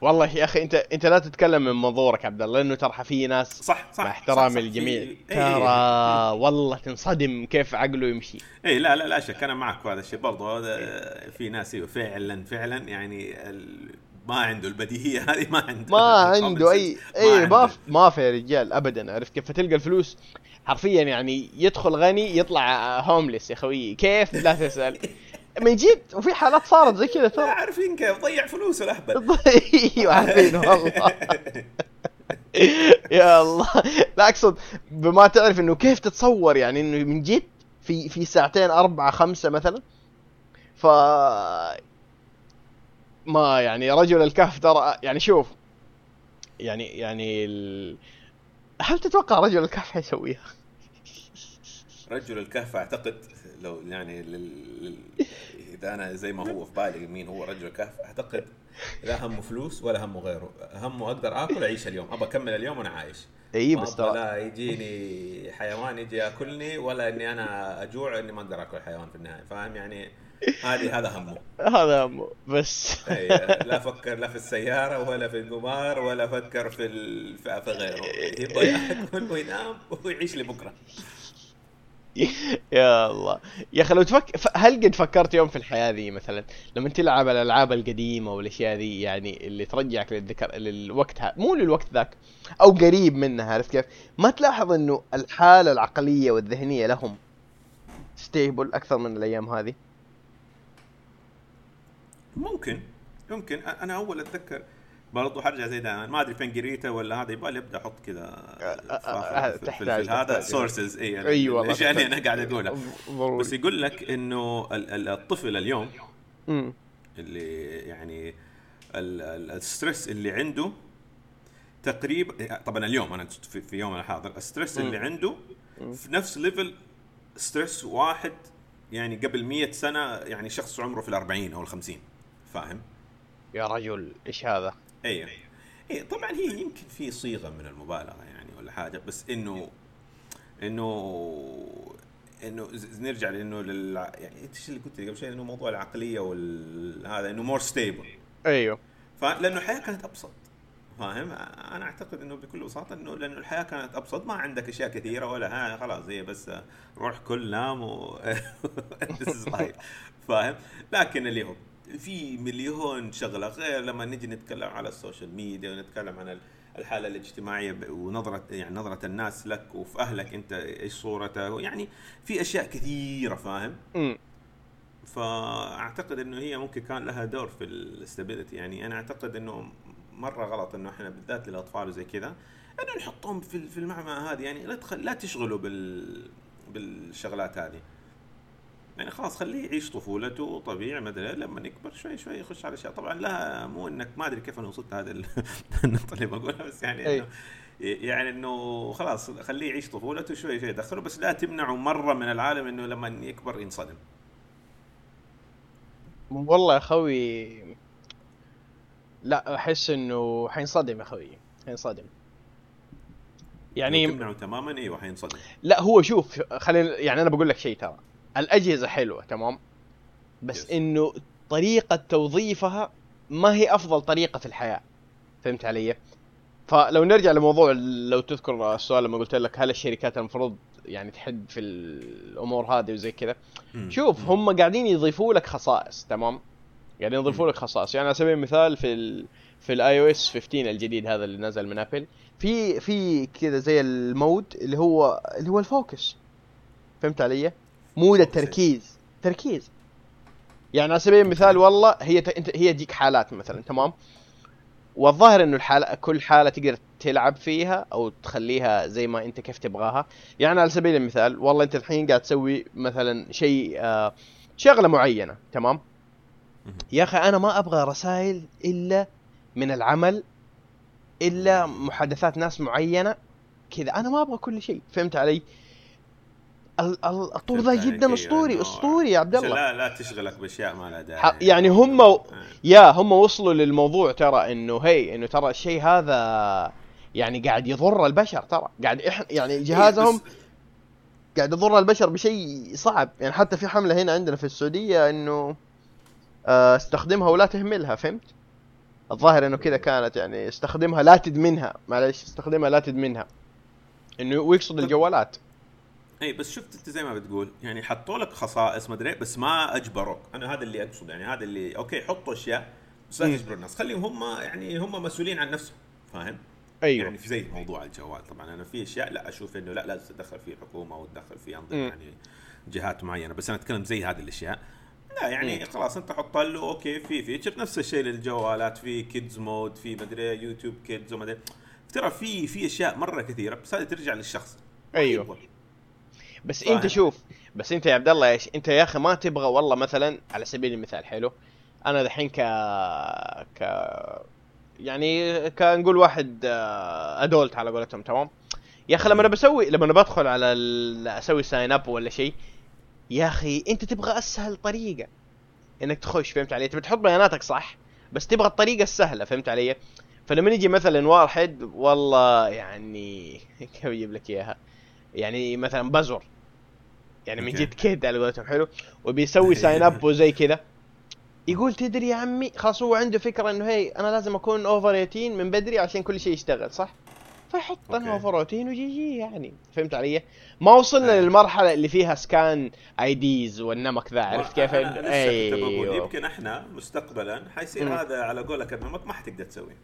والله يا أخي أنت أنت لا تتكلم من منظورك عبد الله لأنه ترى في ناس صح صح مع احترامي للجميع في- ترى والله تنصدم كيف عقله يمشي. اي إيه، لا لا لا شك أنا معك في هذا الشيء برضه هذا في ناس إيوه فعلا فعلا يعني ال- ما عنده البديهية هذه ما عنده. ما عنده اي أي ما ما في يا رجال ابدا. عرفت كيف؟ فتلقى الفلوس حرفيا يعني يدخل غني يطلع هومليس يا خوي كيف؟ لا تسأل. من جد وفي حالات صارت زي كذا ترى. عارفين كيف؟ ضيع فلوسه الأهبل. أيوه عارفين. والله. يا الله. لا أقصد بما تعرف إنه كيف تتصور يعني إنه من جد في في ساعتين أربعة خمسة مثلا ف ما يعني رجل الكهف ترى يعني شوف يعني يعني ال... هل تتوقع رجل الكهف حيسويها؟ رجل الكهف أعتقد لو يعني لل... إذا أنا زي ما هو في بالي مين هو رجل الكهف أعتقد لا همه فلوس ولا همه غيره. همه أقدر آكل أعيش اليوم ابى أكمل اليوم وأنا عايش. إي بس ترى لا يجيني حيوان يجي ياكلني ولا إني أنا أجوع إني ما أقدر آكل حيوان في النهاية فاهم يعني؟ هذه هذا همه. هذا همه بس. أي، لا فكر لا في السيارة ولا في القمار ولا فكر في ال... في غيره. يبغى ياكل وينام ويعيش لبكرة. يا الله. يا أخي لو تفك ف- هل قد فكرت يوم في الحياة ذي مثلا؟ لما تلعب الألعاب القديمة والأشياء ذي يعني اللي ترجعك للذكر للوقت ها... مو للوقت ذاك أو قريب منها عرفت كيف؟ ما تلاحظ إنه الحالة العقلية والذهنية لهم ستيبل أكثر من الأيام هذه؟ ممكن ممكن. أنا أول أتذكر برضو حرجع زي دائما ما أدري فين قريته ولا هذا يبغى لي أبدأ أحط كذا تحتاج- هذا. sources اي يعني اي والله الاشياء اللي أنا قاعد ضروري. بس يقول لك إنه ال- ال- الطفل اليوم. اللي يعني ال- ال- ال stress اللي عنده تقريبا طبعا اليوم أنا في, في يومنا الحاضر. ال stress اللي عنده في نفس level stress واحد يعني قبل مية سنة يعني شخص عمره في الأربعين أو الخمسين. فاهم؟ يا رجل إيش هذا؟ أيوه اي طبعا هي يمكن في صيغة من المبالغة يعني ولا حاجة بس إنه إنه إنه نرجع لإنه لل يعني إيش اللي قلت قبل شوي إنه موضوع العقلية وهذا إنه more stable أيوه فلانه الحياة كانت أبسط فاهم أنا أعتقد إنه بكل بساطة إنه لأنه الحياة كانت أبسط ما عندك أشياء كثيرة ولا ها خلاص هي بس روح كل نام و. فاهم لكن اليوم في مليون شغلة غير لما نجي نتكلم على ال social media ونتكلم عن الحالة الاجتماعية ونظره يعني نظرة الناس لك وفي أهلك أنت إيش صورته يعني في أشياء كثيرة فاهم أمم. فأعتقد إنه هي ممكن كان لها دور في ال stability يعني أنا أعتقد إنه مرة غلط إنه إحنا بالذات للأطفال وزي كذا إنه نحطهم في في المعمعة هذه يعني لا تخل... لا تشغلوا بال بالشغلات هذه يعني خلاص خليه يعيش طفولته طبيعي ما ادري لما يكبر شوي شوي يخش على أشياء. طبعا لا مو إنك ما أدري كيف أنا وصلت هذا ال- النقطة اللي بقولها بس يعني أي. انه يعني إنه خلاص خليه يعيش طفولته شوي شوي. دخله بس لا تمنعه مرة من العالم إنه لما يكبر ينصدم. والله يا أخوي لا أحس إنه حينصدم يا أخوي حينصدم. يعني تمنعه تماما إيوه حينصدم. لا هو شوف خلينا يعني أنا بقول لك شيء ترى. الأجهزة حلوة تمام بس Yes. إنه طريقة توظيفها ما هي أفضل طريقة في الحياة فهمت علي فلو نرجع لموضوع لو تذكر السؤال لما قلت لك هل الشركات المفروض يعني تحد في الأمور هذه وزي كذا. شوف. هم قاعدين يضيفوا لك خصائص تمام قاعدين يضيفوا. لك خصائص يعني على سبيل المثال في ال في ال iOS 15 الجديد هذا اللي نزل من ابل في في كذا زي ال mode اللي هو اللي هو ال focus فهمت علي؟ mode Focus. التركيز. تركيز. يعني على سبيل المثال والله هي ت... انت هي تجيك حالات مثلا تمام؟ والظاهر إنه الحالة كل حالة تقدر تلعب فيها أو تخليها زي ما أنت كيف تبغاها. يعني على سبيل المثال والله أنت الحين قاعد تسوي مثلا شيء آه شغلة معينة تمام. يا أخي أنا ما أبغى رسائل إلا من العمل إلا محادثات ناس معينة كذا. أنا ما أبغى كل شيء. فهمت علي؟ ال- ال- الطور ذا جدا إيه، أسطوري إنه- أسطوري يا عبد الله. لا لا تشغلك بأشياء ما لها داعي. يعني هم آه. يا هم وصلوا للموضوع ترى إنه هي إنه ترى الشيء هذا يعني قاعد يضر البشر ترى. قاعد إحنا يعني جهازهم إيه، بس- قاعد يضر البشر بشيء صعب. يعني حتى في حملة هنا عندنا في السعودية إنه آه، استخدمها ولا تهملها فهمت؟ الظاهر إنه كذا كانت يعني استخدمها لا تدمنها. معلش استخدمها لا تدمنها. إنه ويقصد الجوالات. اي بس شفت أنت زي ما بتقول يعني حطوا لك خصائص ما أدري بس ما أجبروك أنا هذا اللي اقصد يعني هذا اللي أوكي حطوا أشياء بس لا. تجبروا الناس خليهم هم يعني هم مسؤولين عن نفسهم فاهم؟ أيوه يعني في زي موضوع الجوال طبعا أنا في أشياء لا أشوف إنه لا لازم تدخل فيه حكومة وتدخل فيه أنظمة. يعني جهات معينة بس أنا أتكلم زي هذه الأشياء لا يعني مم. خلاص أنت حط له أوكي في feature نفس الشيء للجوالات في kids mode في مدري YouTube Kids ومدري ترى في في أشياء مرة كثيرة بس هذه ترجع للشخص. يبغى. بس فاهم. انت شوف بس انت يا عبد الله إيش انت يا أخي ما تبغى والله مثلا على سبيل المثال حلو؟ أنا دحين ك ك يعني كنقول واحد آه، adult على قولتهم تمام؟ يا أخي لما أنا بسوي لما أنا بدخل على ال... أسوي sign up ولا شيء يا أخي أنت تبغى أسهل طريقة. إنك تخش فهمت علي؟ تبي تحط بياناتك صح بس تبغى الطريقة السهلة فهمت علي؟ فلما يجي مثلا واحد والله يعني كيف أجيب لك إياها؟ يعني مثلا بزر يعني من. جد kid على قولتهم حلو وبيسوي sign up وزي كذا يقول تدري يا عمي خلاص هو عنده فكرة إنه هي أنا لازم أكون over 18 من بدري عشان كل شيء يشتغل صح؟ فيحط أنا. over 18 و GG يعني فهمت علي؟ ما وصلنا أيوة. للمرحلة اللي فيها scan IDs والنمط ذا عرفت كيف؟ أيوه يمكن إحنا مستقبلا حيصير. هذا على قولك النمط ما حتقدر تسويه؟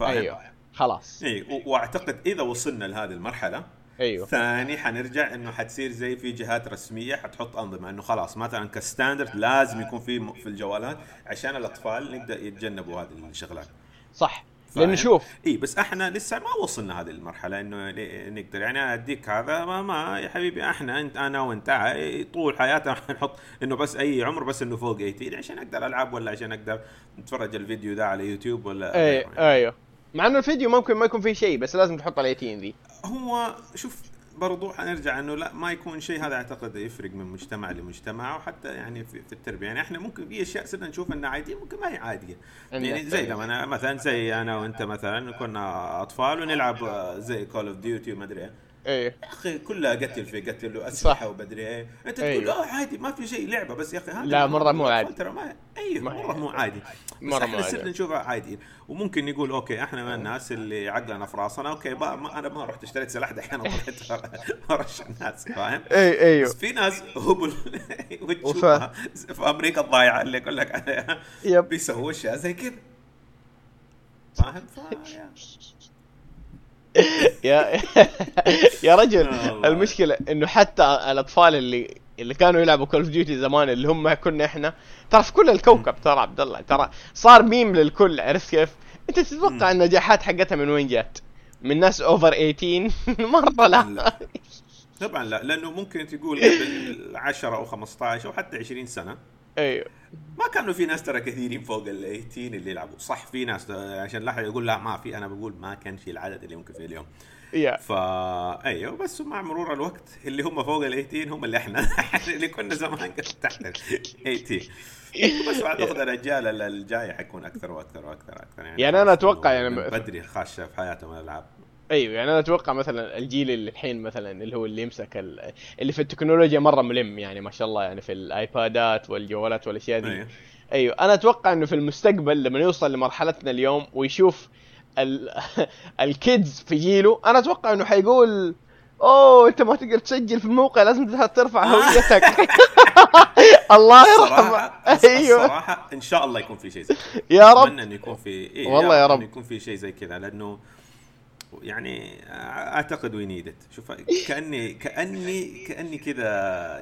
أيوه خلاص اي وأعتقد إذا وصلنا لهذه المرحلة أيوه. ثاني حنرجع إنه حتصير زي في جهات رسمية حتحط أنظمة. إنه خلاص مثلا ك standard لازم يكون في في الجوالات عشان الأطفال نبدأ يتجنبوا هذه الشغلات. صح؟ لأنه شوف. إي بس إحنا لسه ما وصلنا هذه المرحلة إنه نقدر. يعني أنا أديك هذا ما, ما يا حبيبي إحنا أنت أنا وأنت طول حياتنا حنحط إنه بس أي عمر بس إنه فوق 18 عشان أقدر ألعب ولا عشان أقدر اتفرج الفيديو ده على يوتيوب ولا أي غيره يعني. أيوه. مع إنه الفيديو ممكن ما يكون فيه شيء بس لازم تحط ال 18 ذي. هو شوف برضو حنرجع إنه لا ما يكون شيء هذا أعتقد يفرق من مجتمع لمجتمع وحتى يعني في, في التربية يعني إحنا ممكن في أشياء صرنا نشوف إنها عادية ممكن ما هي عادية يعني زي لما أنا مثلا زي أنا وأنت مثلا كنا أطفال ونلعب آه، زي Call of Duty وما أدري إيه. إيه يا أخي كلها قتل في قتل وأسلحة صح. ومدري إيه أنت تقول أيوه. آه عادي ما في شيء لعبة بس يا أخي هذا لا، مرة مو عادي. ترى ما أيوه مرة مو عادي بس مرة مو عادي. نشوفها عادي وممكن نقول okay إحنا من الناس اللي عقلنا في راسنا okay ما ما أنا ما رحت اشتريت سلاح دحين وطلعت ورش الناس فاهم؟ اي أيوه بس في ناس هبل وتشوفها في أمريكا الضايعة اللي أقول لك بيسووا أشياء زي كذا فاهم؟ يا يا رجل. المشكلة إنه حتى الأطفال اللي اللي كانوا يلعبوا Call of Duty زمان اللي هم كنا إحنا ترى في كل الكوكب ترى عبد الله ترى صار ميم للكل عرفت كيف؟ أنت تتوقع النجاحات حقتها من وين جات؟ من ناس over 18 مرة لا. طبعا لا لأنه ممكن تقول قبل 10 أو 15 أو حتى 20 سنة أيوه. ما كانوا في ناس ترى كثيرين فوق ال 18 اللي يلعبوا. صح في ناس عشان لا أحد يقول لا ما في. أنا بقول ما كان في العدد اللي ممكن في اليوم. يا فا أيوه بس مع مرور الوقت اللي هم فوق ال 18 هم اللي إحنا اللي كنا زمان تحت ال 18 بس اعتقد الاجيال ال- الجايه حيكون أكثر وأكثر وأكثر. أكثر يعني يعني أتوقع إنه يعني بدري خاشه في حياتهم الالعاب أيوه يعني أنا أتوقع مثلا الجيل اللي الحين مثلا اللي هو اللي يمسك ال- اللي في التكنولوجيا مرة ملم يعني ما شاء الله يعني في الآيبادات والجوالات والأشياء دي. أيوه. أيوه أنا أتوقع إنه في المستقبل لما يوصل لمرحلتنا اليوم ويشوف ال... الكيدز في جيله أنا أتوقع إنه حيقول أوه أنت ما تقدر تسجل في الموقع لازم ترفع هويتك. الله يرحمه. أيوه. الصراحة إن شاء الله يكون في شيء زي كذا. يا رب. أتمنى انه يكون في إيه والله يا رب. يكون في شيء زي كذا لأنه يعني أعتقد we need شوف كأني كأني كأني كذا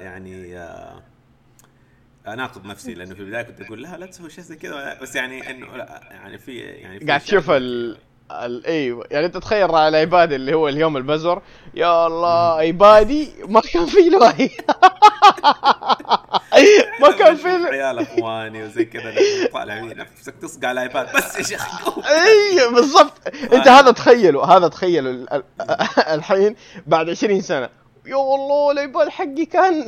يعني آه، أناقض نفسي لأنه في البداية كنت أقول لا لا تسوي شيء زي كذا بس يعني إنه لا يعني في يعني في قاعد تشوف ال... ال... أيوه يعني أنت تخيل على ال iPad اللي هو اليوم البزر يا الله إيبادي ما كان في له ما كان في عيال اخواني وزي كذا لما طالع فيه نفسك تصقع على ال iPad بس يا شيخ. أيوه بالضبط. أنت هذا تخيله هذا تخيله ال- ال- الحين بعد 20 سنة. يا والله الإيباد حقي كان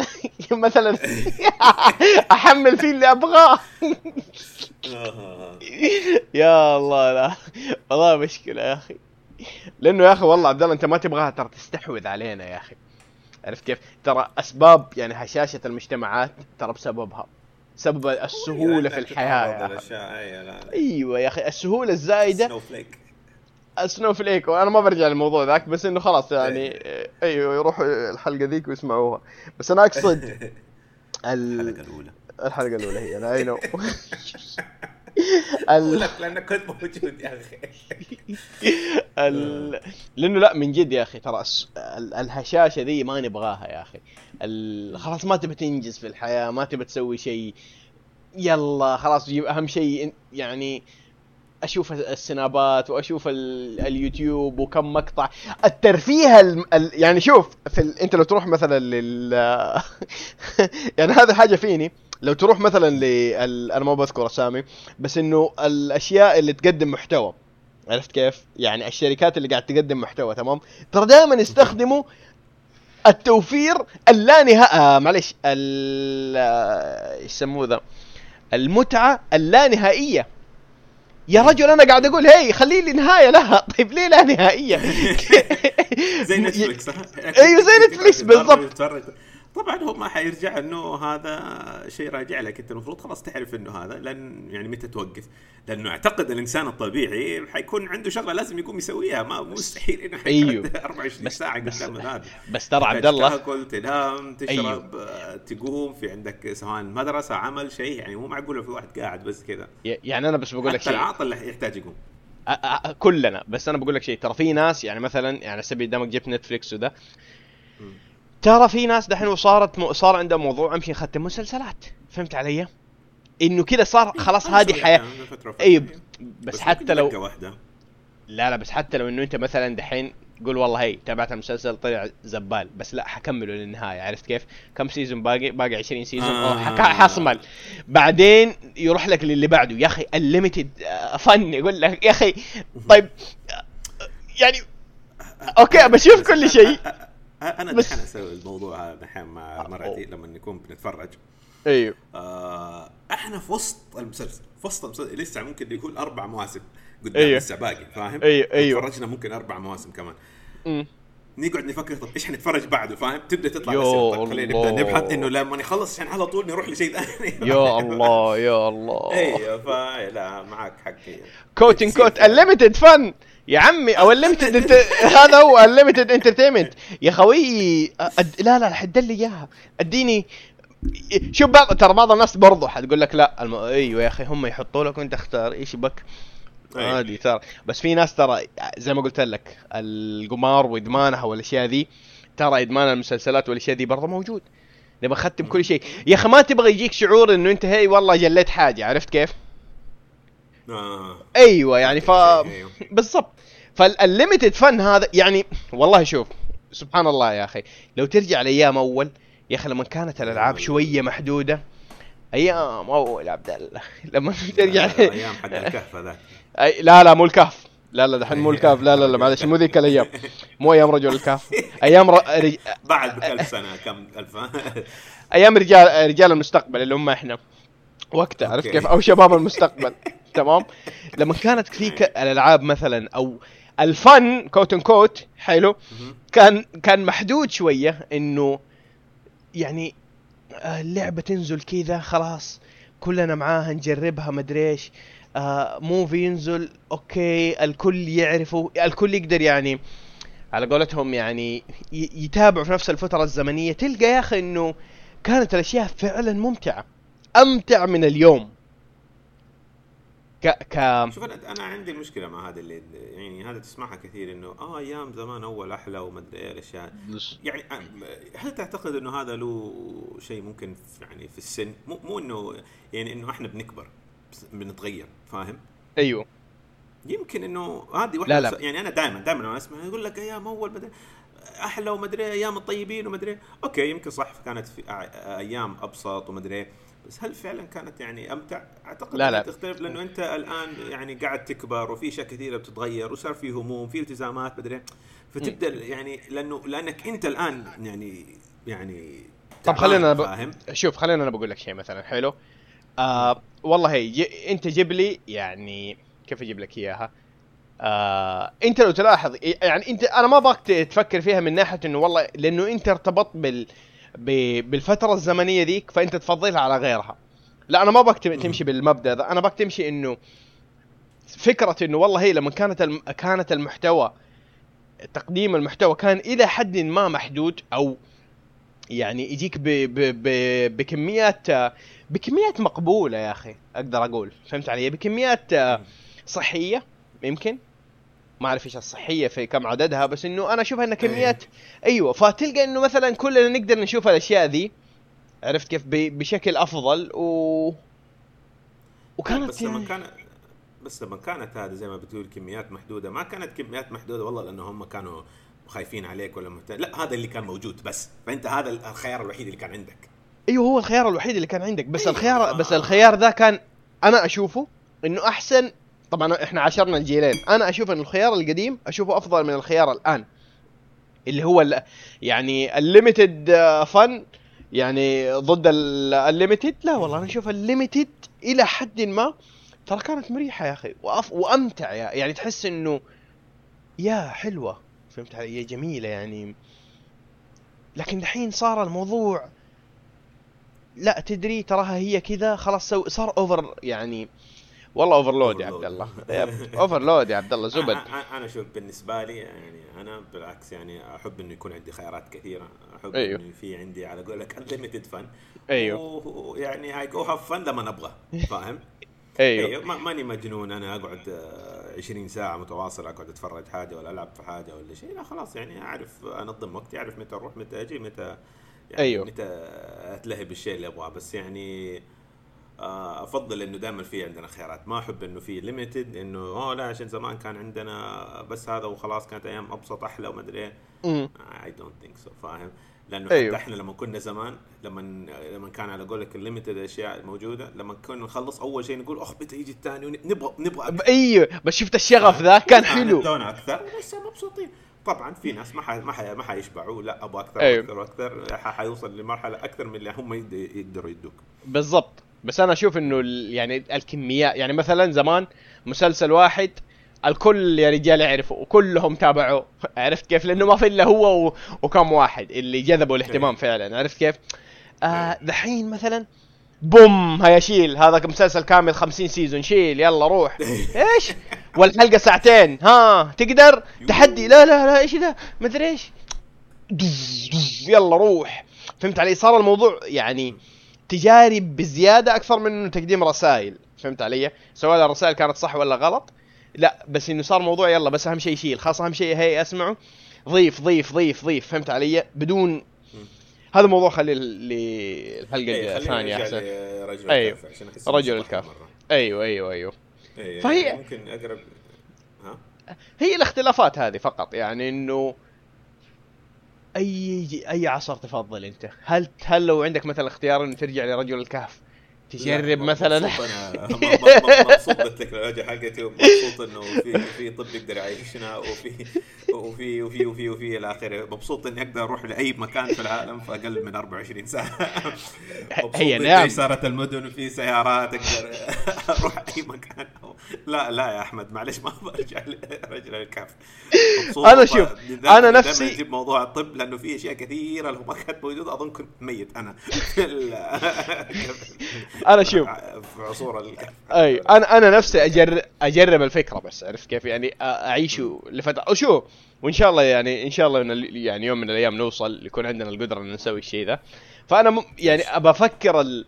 مثلا أحمل فيه اللي أبغاه. آه. يا الله لا والله مشكلة يا أخي. لأنه يا أخي والله عبد الله أنت ما تبغاها ترى تستحوذ علينا يا أخي. عرفت كيف؟ ترى أسباب يعني هشاشة المجتمعات ترى بسببها. سبب السهولة في الحياة أيوه يا أخي السهولة الزايدة. snowflake snowflake وأنا ما برجع للموضوع ذاك بس إنه خلاص يعني أيوه يروحوا الحلقة ذيك ويسمعوها. بس أنا أقصد ال- الحلقة الأولى. الحلقة الأولى هي أنا I know ال... لك لأنك كنت موجود يا أخي. ال... لأنه لا من جد يا أخي ترى الس... ال... الهشاشة ذي ما نبغاها يا أخي. ال... خلاص ما تبي تنجز في الحياة ما تبي تسوي شيء. يلا خلاص جيب أهم شيء يعني أشوف السنابات وأشوف ال... اليوتيوب وكم مقطع. الترفيه الم... ال... يعني شوف في ال... أنت لو تروح مثلا لل يعني هذا حاجة فيني. لو تروح مثلا ل أنا ما بذكر أسامي بس إنه الأشياء اللي تقدم محتوى. عرفت كيف؟ يعني الشركات اللي قاعد تقدم محتوى تمام؟ ترى دائما يستخدموا التوفير اللانهائي آه معلش ال إيش يسموه ذا؟ المتعة اللانهائيه يا رجل أنا قاعد أقول هي خلي لي نهاية لها. طيب ليه لا نهائية؟ زي Netflix أيوه زي Netflix بالضبط. طبعا هو ما حيرجع إنه هذا شيء راجع لك أنت. المفروض خلاص تعرف إنه هذا لأن يعني متى توقف. لأنه أعتقد الإنسان الطبيعي حيكون عنده شغلة لازم يقوم يسويها. ما مستحيل إنه أيوه. 24 ساعة قدام هذا بس ترى عبد الله تاكل تنام تشرب أيوه. تقوم في عندك سواء مدرسة عمل شيء يعني مو معقول في واحد قاعد بس كذا. يعني أنا بس بقول لك شيء. العاطل يحتاج يقوم. كلنا. بس أنا بقول لك شيء. ترى في ناس يعني مثلا يعني سبي دامك جبت نتفليكس وذا. ترى في ناس دحين وصارت م... صار عندهم موضوع امشي نختم مسلسلات. فهمت علي؟ إنه كذا صار خلاص هذه حياة. اي بس, بس حتى لو واحدة. لا لا بس حتى لو إنه أنت مثلا دحين قول والله هي تابعت المسلسل طلع زبالة. بس لا حكمله للنهاية. عرفت كيف؟ كم season باقي؟ باقي 20 season. آه. حصمل. بعدين يروح لك للي بعده. يا أخي ال limited fun. يقول لك يا أخي طيب يعني okay بشوف كل شيء. أنا دحين أسوي الموضوع هذا دحين مع مراتي لما نكون بنتفرج. إيوه. آه إحنا في وسط المسلسل في وسط المسلسل لسه ممكن يكون أربع مواسم قدام أيوه. لسه باقي فاهم؟ إيوه إيوه. تفرجنا ممكن أربع مواسم كمان. امم نقعد نفكر طب إيش حنتفرج بعده فاهم؟ تبدأ تطلع طيب خلينا نبدأ. نبحث إنه لما نخلص عشان على طول نروح لشيء ثاني. يا الله يا الله. إيوه فلا معك حق quote unquote ال limited fun يا عمي أو ال limited ent هذا هو ال limited entertainment يا خوي أد... لا لا حد لي إياها. اديني شوف بعض ترى بعض الناس برضو حتقول لك لا الم... أيوه يا أخي هم يحطوا لك وأنت اختار إيش بك أيوة. عادي ترى. بس في ناس ترى زي ما قلت لك القمار وإدمانها والأشياء ذي ترى إدمان المسلسلات والأشياء ذي برضه موجود. نبغى نختم كل شيء. يا أخي ما تبغى يجيك شعور إنه أنت هي والله جليت حاجة عرفت كيف؟ آه. أيوه يعني ف أيوه. بالضبط. فالليمتد فن هذا يعني والله شوف سبحان الله يا أخي لو ترجع لأيام أول يا أخي لما كانت الألعاب شوية محدودة أيام أول عبد الله لما ترجع أيام حق الكهف هذاك. لا لا مو الكهف. لا لا دحين مو الكهف لا لا لا معلش مو ذيك الأيام. مو أيام رجل الكهف. أيام ر... رج... بعد بكم سنة كم ألف أيام رجال رجال المستقبل اللي هم إحنا. وقتها عرفت كيف؟ أو شباب المستقبل. تمام؟ لما كانت فيك الألعاب مثلا أو الفن كوت ان كوت حلو كان كان محدود شوية إنه يعني آه، اللعبة تنزل كذا خلاص كلنا معاها نجربها مدري إيش آه movie ينزل okay الكل يعرفه الكل يقدر يعني على قولتهم يعني يتابعوا في نفس الفترة الزمنية. تلقى يا أخي إنه كانت الأشياء فعلا ممتعة أمتع من اليوم. ك ك شوف أنا أنا عندي مشكله مع هذا اللي يعني هذا تسمعها كثير إنه آه أيام زمان أول أحلى وما أدري إيه الاشياء يعني هل تعتقد إنه هذا له شيء ممكن في يعني في السن؟ مو مو إنه يعني إنه إحنا بنكبر بنتغير فاهم؟ أيوه. يمكن إنه هذه واحدة لا لا. يعني أنا دائما دائما لما أسمع يقول لك أيام أول مدري أحلى ومدري أيام الطيبين ومدري أوكي يمكن صح كانت في أيام أبسط ومدري بس هل فعلا كانت يعني أمتع؟ أعتقد لا لا. تختلف لأنه أنت الآن يعني قاعد تكبر وفي أشياء كثيرة بتتغير وصار في هموم في التزامات مدري فتبدأ يعني لأنه لأنك أنت الآن يعني يعني طب خلينا ب... شوف خلينا أنا بقول لك شيء مثلا حلو؟ آه والله هي ج... أنت جيب لي يعني كيف أجيب لك إياها؟ آه أنت لو تلاحظ يعني أنت أنا ما ابغاك تفكر فيها من ناحية إنه والله لأنه أنت ارتبطت بال بالفترة الزمنية ذيك فأنت تفضلها على غيرها. لا أنا ما ابغاك تمشي بالمبدأ ذا. أنا ابغاك تمشي إنه فكرة إنه والله هي لما كانت الم... كانت المحتوى تقديم المحتوى كان إلى حد ما محدود أو يعني يجيك ب... ب... ب... بكميات بكميات مقبولة يا أخي أقدر أقول. فهمت علي؟ بكميات صحية يمكن. ما أعرف إيش الصحية في كم عددها بس إنه أنا أشوفها إنها كميات أيوه فتلقى إنه مثلا كلنا نقدر نشوف الأشياء ذي عرفت كيف؟ بشكل أفضل و وكانت بس لما يعني كان بس لما كانت هذه زي ما بتقول كميات محدودة ما كانت كميات محدودة والله لأنه هم كانوا خايفين عليك ولا مهتم. لا هذا اللي كان موجود بس فأنت هذا الخيار الوحيد اللي كان عندك. أيوه هو الخيار الوحيد اللي كان عندك بس أيوة. الخيار بس الخيار ذا كان أنا أشوفه إنه أحسن طبعا إحنا عاشرنا الجيلين أنا أشوف إن الخيار القديم أشوفه أفضل من الخيار الآن. اللي هو يعني الليمتد فن يعني ضد ال limited لا والله أنا أشوف ال limited إلى حد ما ترى كانت مريحة يا أخي وأمتع يعني تحس إنه يا حلوة. فهمت علي؟ يا جميلة يعني. لكن دحين صار الموضوع لا تدري تراها هي كذا خلاص صار over يعني. والله overload يا عبد الله. overload يا عبد الله زبد. أنا شوف بالنسبة لي يعني أنا بالعكس يعني أحب إنه يكون عندي خيارات كثيرة. أحب أيوه. إنه في عندي على قولك unlimited fun أيوه. ويعني hey go have fun لما نبغى فاهم؟ أيوه. ما- ماني مجنون أنا أقعد آه، 20 ساعة متواصل أقعد أتفرج حاجة ولا ألعب في حاجة ولا شيء. لا خلاص يعني أعرف أنظم وقتي أعرف متى أروح متى أجي متى يعني أيوه. متى أتلهي بالشيء اللي أبغاه. بس يعني آه، أفضل إنه دائما في عندنا خيارات. ما أحب إنه في limited إنه أوه لا عشان زمان كان عندنا بس هذا وخلاص كانت أيام أبسط أحلى وما أدري إيه. I don't think so فاهم؟ لأنه أيوه. حتى إحنا لما كنا زمان لما لما كان على قولك ال limited أشياء الموجوده لما كنا نخلص أول شيء نقول اخ متى يجي الثاني نبغى نبغى أيوه بس شفت الشغف ذا كان حلو. ندونا أكثر. بس مبسوطين. طبعا في ناس ما ح... ما ح... ما حيشبعوا لا أبغى أكثر أيوه. وأكثر وأكثر. حيوصل لمرحلة أكثر من اللي هم يقدروا يدوك. بالضبط. بس أنا أشوف إنه يعني الكميات يعني مثلا زمان مسلسل واحد الكل يا رجال يعرفه وكلهم تابعوه. عرفت كيف؟ لأنه ما في إلا هو و... وكم واحد اللي جذبوا الاهتمام أيوه. فعلا. عرفت كيف؟ آه أيوه. دحين مثلا boom هيا شيل. هذا مسلسل كامل 50 season شيل يلا روح. إيش؟ والحلقة ساعتين. ها تقدر؟ تحدي. لا لا لا إيش ذا؟ مدري إيش؟ يلا روح. فهمت علي؟ صار الموضوع يعني تجاري بزيادة أكثر من إنه تقديم رسائل. فهمت علي؟ سواء الرسائل كانت صح ولا غلط. لا بس إنه صار موضوع يلا بس أهم شيء شيل خلاص أهم شيء هي أسمعه. ضيف ضيف ضيف ضيف. فهمت علي؟ بدون هذا موضوع خليه للحلقه إيه، الثانية أحسن. أيوه. الكهف عشان أحس رجل. مرة. أيوه أيوه أيوه. إيه، فهي- يعني ممكن اقرب ها؟ هي الاختلافات هذه فقط. يعني إنه أي أي عصر تفضل أنت؟ هل هل لو عندك مثلا اختيار انه ترجع لرجل الكهف تجرب لا، مثلا. مبسوط أنا. بالتكنولوجيا حقتي ومبسوط إنه في في طب يقدر يعيشنا وفي وفي وفي وفي وفي إلى آخره. مبسوط إني أقدر أروح لأي مكان في العالم في أقل من 24 ساعة. مبسوط هي نعم. صارت المدن وفي سيارات أقدر أروح أي مكان. لا لا يا أحمد معلش ما برجع لرجل الكهف أنا شوف، دايماً نفسي- أجيب موضوع الطب لأنه في أشياء كثيرة لو ما كانت موجودة أظن كنت ميت أنا. أنا شوف. في عصور الكهف أي أنا أنا نفسي اجرب أجرب الفكرة بس عرفت كيف؟ يعني اعيشه لفترة. وشوف وإن شاء الله يعني إن شاء الله ال- يعني يوم من الأيام نوصل يكون عندنا القدرة إن نسوي الشيء ذا. فأنا م... يعني أبى أفكر ال...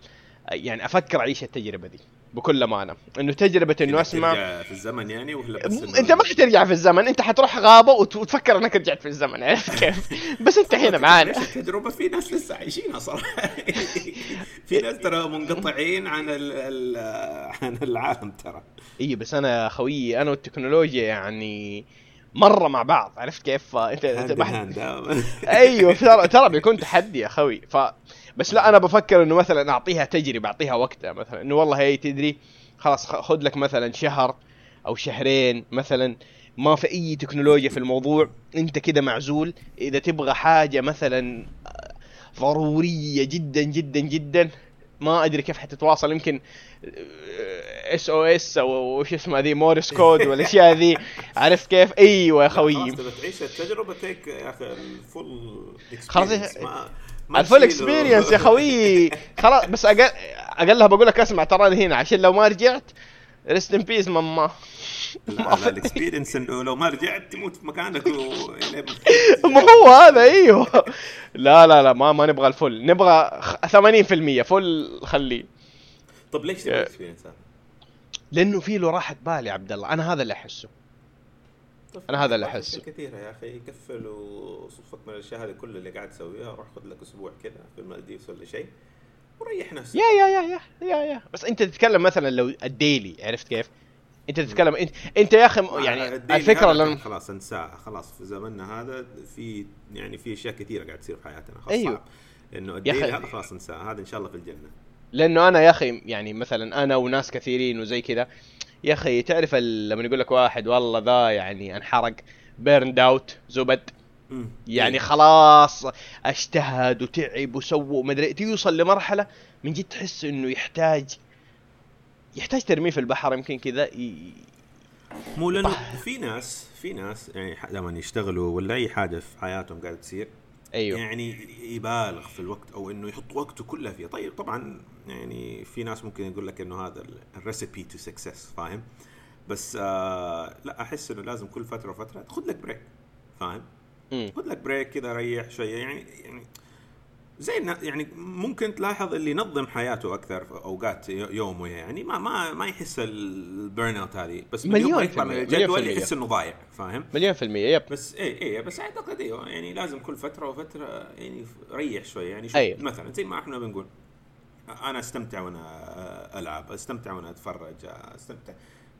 يعني أفكر أعيش التجربة دي. بكل أمانة. إنه تجربة إنه اسمع ترجع في الزمن يعني ولا بس م- أنت ما حترجع في الزمن. أنت حتروح غابة وت- وتفكر إنك رجعت في الزمن. عرفت كيف؟ بس أنت هنا معانا. التجربة في ناس لسه عايشينها صراحة. في ناس ترى منقطعين عن ال ال عن العالم ترى. اي بس أنا خويي أنا والتكنولوجيا يعني مرة مع بعض عرفت كيف؟ أنت أيوه ترى ترى بيكون تحدي يا أخوي. ف بس لا أنا بفكر إنه مثلا أعطيها تجربة أعطيها وقتها مثلا. إنه والله هي تدري خلاص خذ لك مثلا شهر أو شهرين مثلا. ما في أي تكنولوجيا في الموضوع أنت كده معزول. إذا تبغى حاجة مثلا ضرورية جدا جدا جدا ما أدري كيف حتتواصل يمكن SOS أو وش اسمها ذي Morse code والأشياء ذي عرفت كيف؟ أيوه يا خويي. تعيش التجربة تيك يا أخي ال full خلاص ال full. experience يا خوي خلاص بس أقل أقلها بقول لك اسمع تراني هنا عشان لو ما رجعت rest in peace ماما لا لا ال experience انه لو ما رجعت تموت في مكانك و... ما هو هذا؟ إيوه. لا لا لا ما ما نبغى ال full. نبغى خ- 80% full خليه. طب ليش تبغى ال experience هذا؟ لأنه في له راحة بال يا عبد الله. أنا هذا اللي أحسه. أنا هذا اللي. أشياء كثيرة يا أخي. قفل وصفك من الأشياء هذه كل اللي قاعد تسويها روح خذ لك أسبوع كذا في المالديفز ولا شيء. وريح نفسك يا يا يا يا يا يا بس انت تتكلم مثلا لو ال daily عرفت كيف انت تتكلم انت انت يا أخي يعني الفكرة لما خلاص انساه خلاص في زمننا هذا في يعني في أشياء كثيرة قاعد تصير في حياتنا خلاص أيوه. صعب انه ال daily. هذا خلاص انساه هذا إن شاء الله في الجنة لأنه أنا يا أخي يعني مثلا أنا وناس كثيرين وزي كذا يا أخي تعرف ال- لما يقول لك واحد والله ذا يعني انحرق burned out زبد. يعني إيه. خلاص أجتهد وتعب وسوى ومدري توصل لمرحلة من جد تحس إنه يحتاج يحتاج ترميه في البحر يمكن كذا ي... مو لأنه في ناس في ناس يعني لما يشتغلوا ولا أي حاجة في حياتهم قاعدة تصير أيوه. يعني يبالغ في الوقت أو إنه يحط وقته كله فيها. طيب طبعا يعني في ناس ممكن يقول لك إنه هذا ال recipe to success فاهم؟ بس آه لا أحس إنه لازم كل فترة وفترة خذ لك break فاهم. خذ لك break كذا ريح شوية. يعني يعني زي يعني ممكن تلاحظ اللي ينظم حياته أكثر في أوقات يومه يعني. ما ما ما يحس ال burn out هذه. بس يوم مليون في يطلع من الجدول. يحس إنه ضايع فاهم؟ مليون في المية yep. بس إيه إيه بس أعتقد أيوه يعني لازم كل فترة وفترة يعني ريح شوي يعني شوف أيوة. مثلا زي ما إحنا بنقول أنا أستمتع وأنا ألعب أستمتع وأنا أتفرج أستمتع.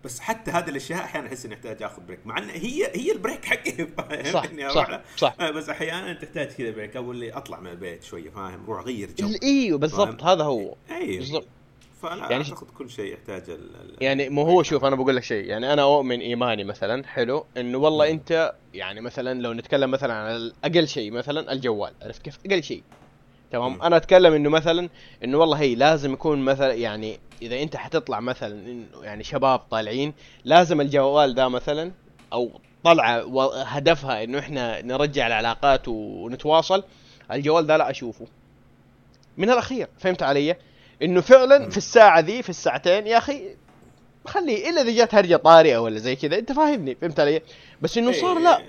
بس حتى هذه الأشياء أحيانا أحس إني أحتاج آخذ break مع إن هي هي ال break حقي. فاهم صح، إني صح، أروح- صح. آه، بس أحيانا تحتاج كذا break أو اللي أطلع من البيت شوية فاهم؟ روح غير جو. إيوه بالضبط؟ هذا هو. أيوه بالضبط. فلا يعني أعتقد كل شيء يحتاج ال يعني مو هو شوف أنا بقول لك شيء. يعني أنا أؤمن إيماني مثلا حلو إنه والله. أنت يعني مثلا لو نتكلم مثلا عن أقل شيء مثلا الجوال. عرفت كيف؟ أقل شيء. تمام. أنا أتكلم إنه مثلا إنه والله هي لازم يكون مثلا يعني إذا أنت حتطلع مثلا يعني شباب طالعين لازم الجوال ده مثلا أو طلعة وهدفها إنه إحنا نرجع العلاقات ونتواصل الجوال ده لا أشوفه من الأخير فهمت علي إنه فعلا. في الساعة ذي في الساعتين يا أخي خليه إلا إذا جات هرجة طارئة ولا زي كذا أنت فاهمني فهمت علي بس إنه صار لا إيه.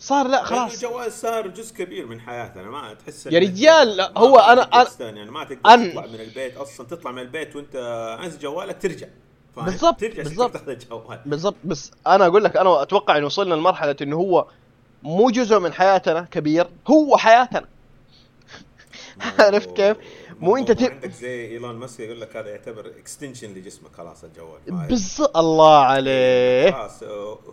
صار لا خلاص. الجواز صار جزء كبير من حياتنا. ما تحس يا رجال، هو أنا- تستنى، يعني ما تقدر أن- تطلع من البيت أصلا. تطلع من البيت وأنت عايز جوالك ترجع؟ بالضبط، بالضبط. بالضبط. بس أنا أقول لك أنا أتوقع انه وصلنا لمرحلة انه هو مو جزء من حياتنا كبير هو حياتنا. عرفت كيف؟ مو أنت ت- عندك زي إيلون ماسك يقول لك هذا يعتبر extension لجسمك خلاص الجوال؟ بالضبط الله عليه خلاص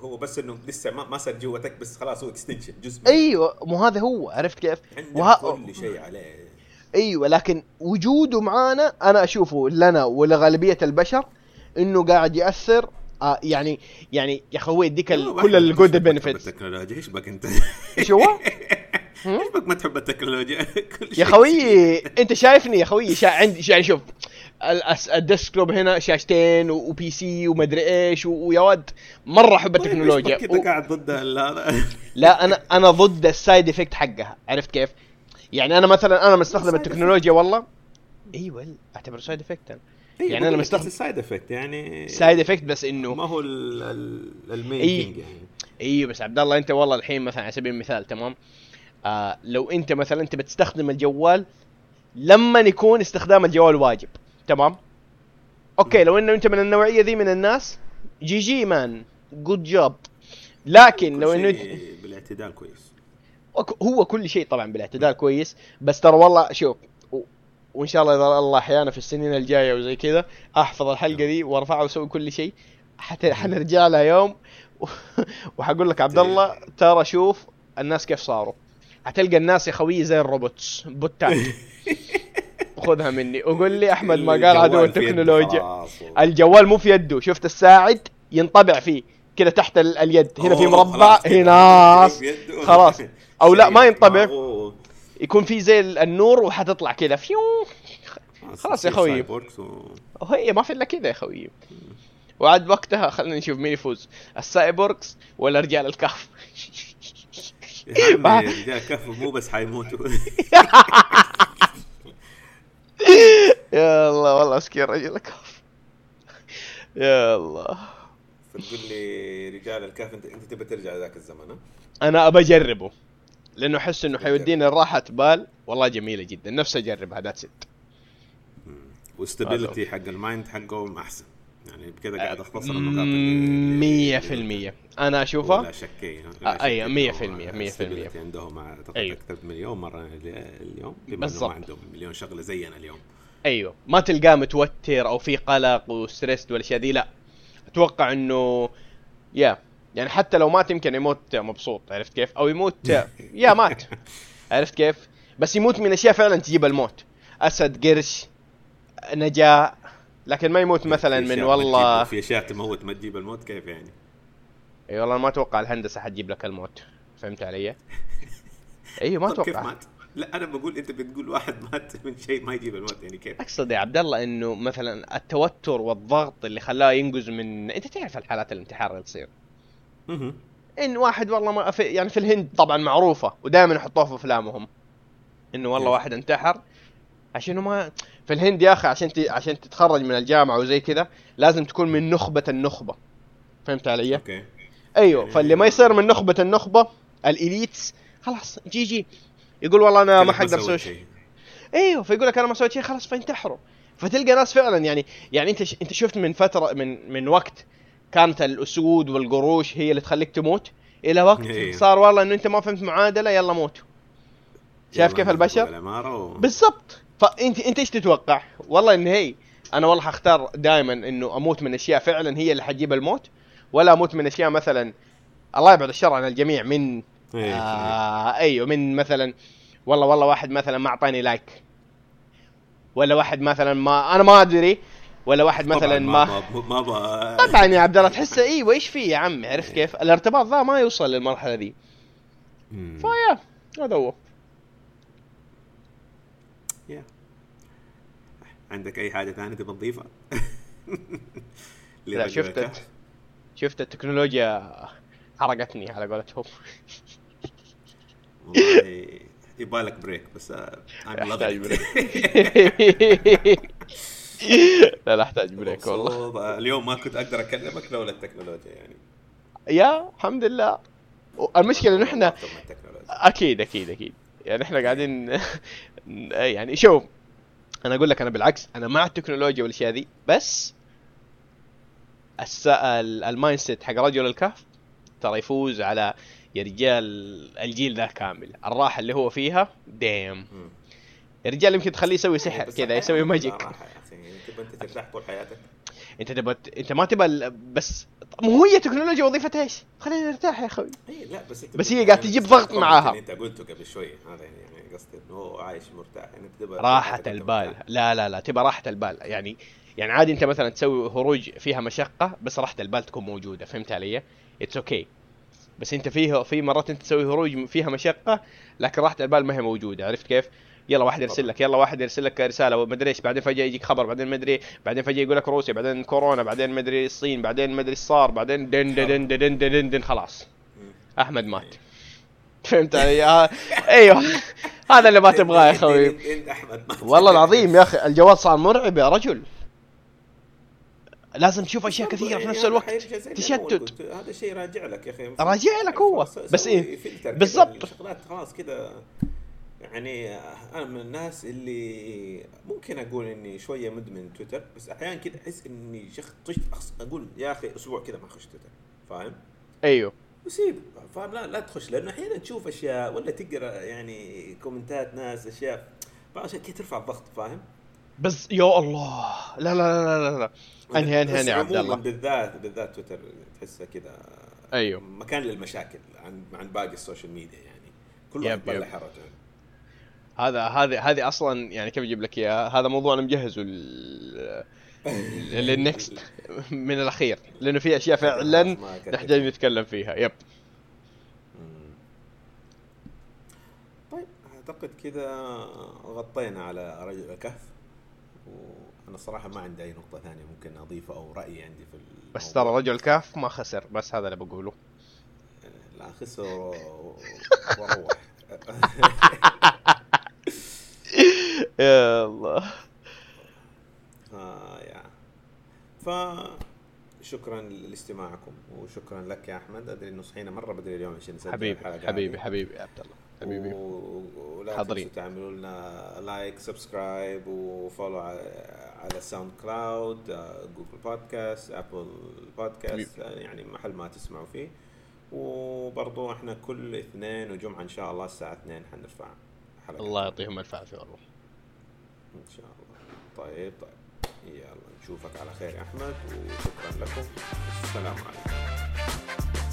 هو بس إنه لسه ما ما صار جوتك بس خلاص هو extension جزء منك. أيوه مو هذا هو عرفت كيف؟ عندك وه... كل شيء عليه أيوه لكن وجوده معانا أنا أشوفه لنا ولغالبيه البشر إنه قاعد يأثر آه يعني يعني يا أخوي يديك كل ال good benefits التكنولوجيا إيش بك أنت؟ إيش هو؟ إيش بك ما تحب التكنولوجيا؟ كل يا خويي أنت شايفني يا خويي شا... عندي يعني شوف ال desktop هنا شاشتين و PC ومدري إيش ويا ود مرة أحب طيب، التكنولوجيا. انت و... قاعد ضد هذا لا أنا أنا ضد ال side effect حقها عرفت كيف؟ يعني أنا مثلا أنا مستخدم التكنولوجيا والله. إيوه أعتبره side effect يعني أنا مستخدم- side effect يعني side effect بس إنه ما هو ال- ال- ال main. thing يعني. أيوه بس عبد الله أنت والله الحين مثلا على سبيل المثال تمام؟ آه لو انت مثلا انت بتستخدم الجوال لما يكون استخدام الجوال واجب. تمام؟ okay لو إنه أنت من النوعية ذي من الناس GG man good job لكن لو إنه شيء بالاعتدال كويس. هو كل شيء طبعا بالاعتدال كويس بس ترى والله شوف وإن شاء الله إذا الله أحيانا في السنين الجاية وزي كذا أحفظ الحلقة دي وأرفعها وأسوي كل شيء. حتى حنرجع لها يوم. وحقول لك عبد الله ترى شوف الناس كيف صاروا. حتلقى الناس يا خويي زي ال robots بوتات خذها مني وقول لي أحمد ما قال عدو التكنولوجيا. الجوال مو في يده شفت الساعد ينطبع فيه كذا تحت ال- اليد هنا في مربع. هنا. خلاص. أو لا، ما ينطبع. يكون في زي ال- النور وحتطلع كذا view خلاص يا يصير خوي. cyborgs و- وهي ما في إلا كذا يا خوي وعاد وقتها خلينا نشوف مين يفوز ال cyborgs ولا رجال الكهف يا عمي رجال كفو مو بس حيموتوا يا الله والله مسكين رجال الكهف يا الله. فتقول لي رجال الكهف انت أنت تبي ترجع لذاك الزمن ها؟ أنا ابى أجربه لأنه أحس إنه حيوديني راحة بال والله جميلة جدا نفسي أجربها ذاتس ات واستابيليتي حق المايند حقهم أحسن. يعني بكذا قاعد أختصر النقاط اللي- مية في المية. أنا لا اشوفها آه، المية، مية في المية. stability عندهم أعتقد أيوة. أكثر مليون مرة اليوم بالضبط. ما عندهم مليون شغلة زينا اليوم. أيوه. ما تلقاه متوتر أو في قلق وستريس والاشياء دي لا. أتوقع إنه يا يعني حتى لو مات يمكن يموت مبسوط عرفت كيف؟ أو يموت يا مات. عرفت كيف؟ بس يموت من أشياء فعلا تجيب الموت. أسد قرش نجاة. لكن ما يموت مثلا من والله في أشياء تموت ما تجيب الموت كيف يعني؟ إي والله ما أتوقع الهندسة حتجيب لك الموت فهمت علي؟ أيوه ما طب كيف أتوقع مات؟ لا أنا بقول أنت بتقول واحد مات من شيء ما يجيب الموت يعني كيف؟ أقصد يا عبد الله إنه مثلا التوتر والضغط اللي خلاه ينقز من أنت تعرف الحالات الانتحار اللي تصير مهم. إن واحد والله ما في يعني في الهند طبعا معروفة ودائما يحطوها في أفلامهم إنه والله إيه. واحد انتحر عشان ما في الهند يا أخي عشان ت... عشان تتخرج من الجامعة وزي كذا لازم تكون من نخبة النخبة. فهمت علي؟ okay. أيوه فاللي ما يصير من نخبة النخبة ال elites خلاص GG يقول والله أنا ما حقدر أسوي شيء. أيوه فيقول لك أنا ما سويت شيء خلاص فينتحروا فتلقى ناس فعلا يعني يعني أنت ش... أنت شفت من فترة من من وقت كانت الأسود والقروش هي اللي تخليك تموت؟ إلى وقت إيه. صار والله إنه أنت ما فهمت معادلة يلا موت شايف كيف البشر؟ بالضبط. فانت أنت إيش تتوقع؟ والله إن هي أنا والله حختار دائما إنه أموت من أشياء فعلا هي اللي حتجيب الموت ولا أموت من أشياء مثلا الله يبعد الشر عن الجميع من إيه. آه أيوه من مثلا والله والله واحد مثلا ما أعطاني لايك ولا واحد مثلا ما أنا ما أدري ولا واحد مثلا ما ما ما. طبعا يا عبد الله تحس إيوه إيش في يا عمي عرفت كيف؟ الارتباط ذا ما يوصل للمرحلة دي. فيا هذا هو يا. عندك أي حاجة ثانية تبغى تضيفها؟ لا شفت؟ شفت التكنولوجيا حرقتني على قولتهم والله يبغى لك break بس I'm أحتاج. break لا لا أحتاج break والله اليوم ما كنت أقدر أكلمك لولا التكنولوجيا يعني يا الحمد لله المشكلة إحنا التكنولوجيا. أكيد أكيد أكيد يعني إحنا قاعدين يعني شوف أنا أقول لك أنا بالعكس أنا مع التكنولوجيا والأشياء ذي بس ال mindset حق رجل الكهف ترى يفوز على يا رجال الجيل ذا كامل الراحة اللي هو فيها ديم. يا رجال يمكن تخليه يسوي سحر كذا يسوي ما magic. يعني تبغى أنت ترتاح طول حياتك أنت تبغى أنت ما تبغى بس مو هي تكنولوجيا وظيفتها إيش؟ خلينا نرتاح يا أخوي اي لا بس أنت بس هي قاعد يعني تجيب ضغط معاها. أنت قلته قبل شوي هذا يعني قصدي إنه هو عايش مرتاح يعني تبغى راحة البال. لا لا لا تبى راحة البال يعني يعني عادي أنت مثلا تسوي هروج فيها مشقة بس راحة البال تكون موجودة فهمت علي؟ it's okay okay. بس أنت فيه في مرات أنت تسوي هروج فيها مشقة لكن راحة البال ما هي موجودة عرفت كيف؟ يلا واحد يرسل. لك يلا واحد يرسل لك رسالة ومدري إيش بعدين فجأة يجيك خبر بعدين مدري بعدين فجأة يقول لك روسيا بعدين كورونا بعدين مدري الصين بعدين مدري إيش صار بعدين دن دن دن دن دن, دن, دن خلاص مم. أحمد مات فهمت علي؟ أيوه هذا اللي ما تبغاه يا ما والله العظيم يا أخي الجوال صار مرعب يا رجل لازم تشوف أشياء كثيرة في نفس الوقت تشتت. هذا شيء راجع لك يا أخي راجع لك هو. خلاص بس إيه؟ كده بالضبط. خلاص كذا يعني أنا من الناس اللي ممكن أقول إني شوية مدمن تويتر بس أحيانا كذا أحس إني شخ طشت أقول يا أخي أسبوع كذا ما اخش تويتر فاهم؟ أيوه. وسيب فاهم؟ لا لا تخش لأنه أحيانا تشوف أشياء ولا تقرأ يعني comment ات ناس أشياء بعض الأشياء كذا ترفع الضغط فاهم؟ بس يا الله! لا لا لا لا لا انهي انهي انهي عبد الله. بالذات بالذات تويتر تحسها كذا أيوه. مكان للمشاكل عن عن باقي ال social media يعني. كل واحد. يطلع حرجه هذا هذه هذه أصلا يعني كيف أجيب لك إياها هذا موضوع أنا مجهزه لل- للنكست من الأخير لأنه في أشياء فعلا. نحتاج نتكلم فيها يب. طيب أعتقد كذا غطينا على رجل الكهف وأنا صراحة ما عندي أي نقطة ثانية ممكن أضيفها أو رأي عندي في الموضوع. بس ترى رجل الكهف ما خسر بس هذا اللي بقوله لا خسر وروح يا الله. آه يا. ف شكرا لاستماعكم وشكرا لك يا أحمد. أدري إنه صحينا مرة بدري اليوم عشان نسجل حبيبي حبيبي. حبيبي يا عبد الله. حبيبي. ولا. تنسوا تعملوا لنا like subscribe و follow على على SoundCloud Google Podcast Apple بودكاست يعني محل ما تسمعوا فيه. وبرضو إحنا كل اثنين وجمعة إن شاء الله الساعة 2 حنرفع. الحلقة الله يعطيهم ألف عافية والله إن شاء الله. طيب طيب. يلا نشوفك على خير يا أحمد وشكرا لكم. السلام عليكم.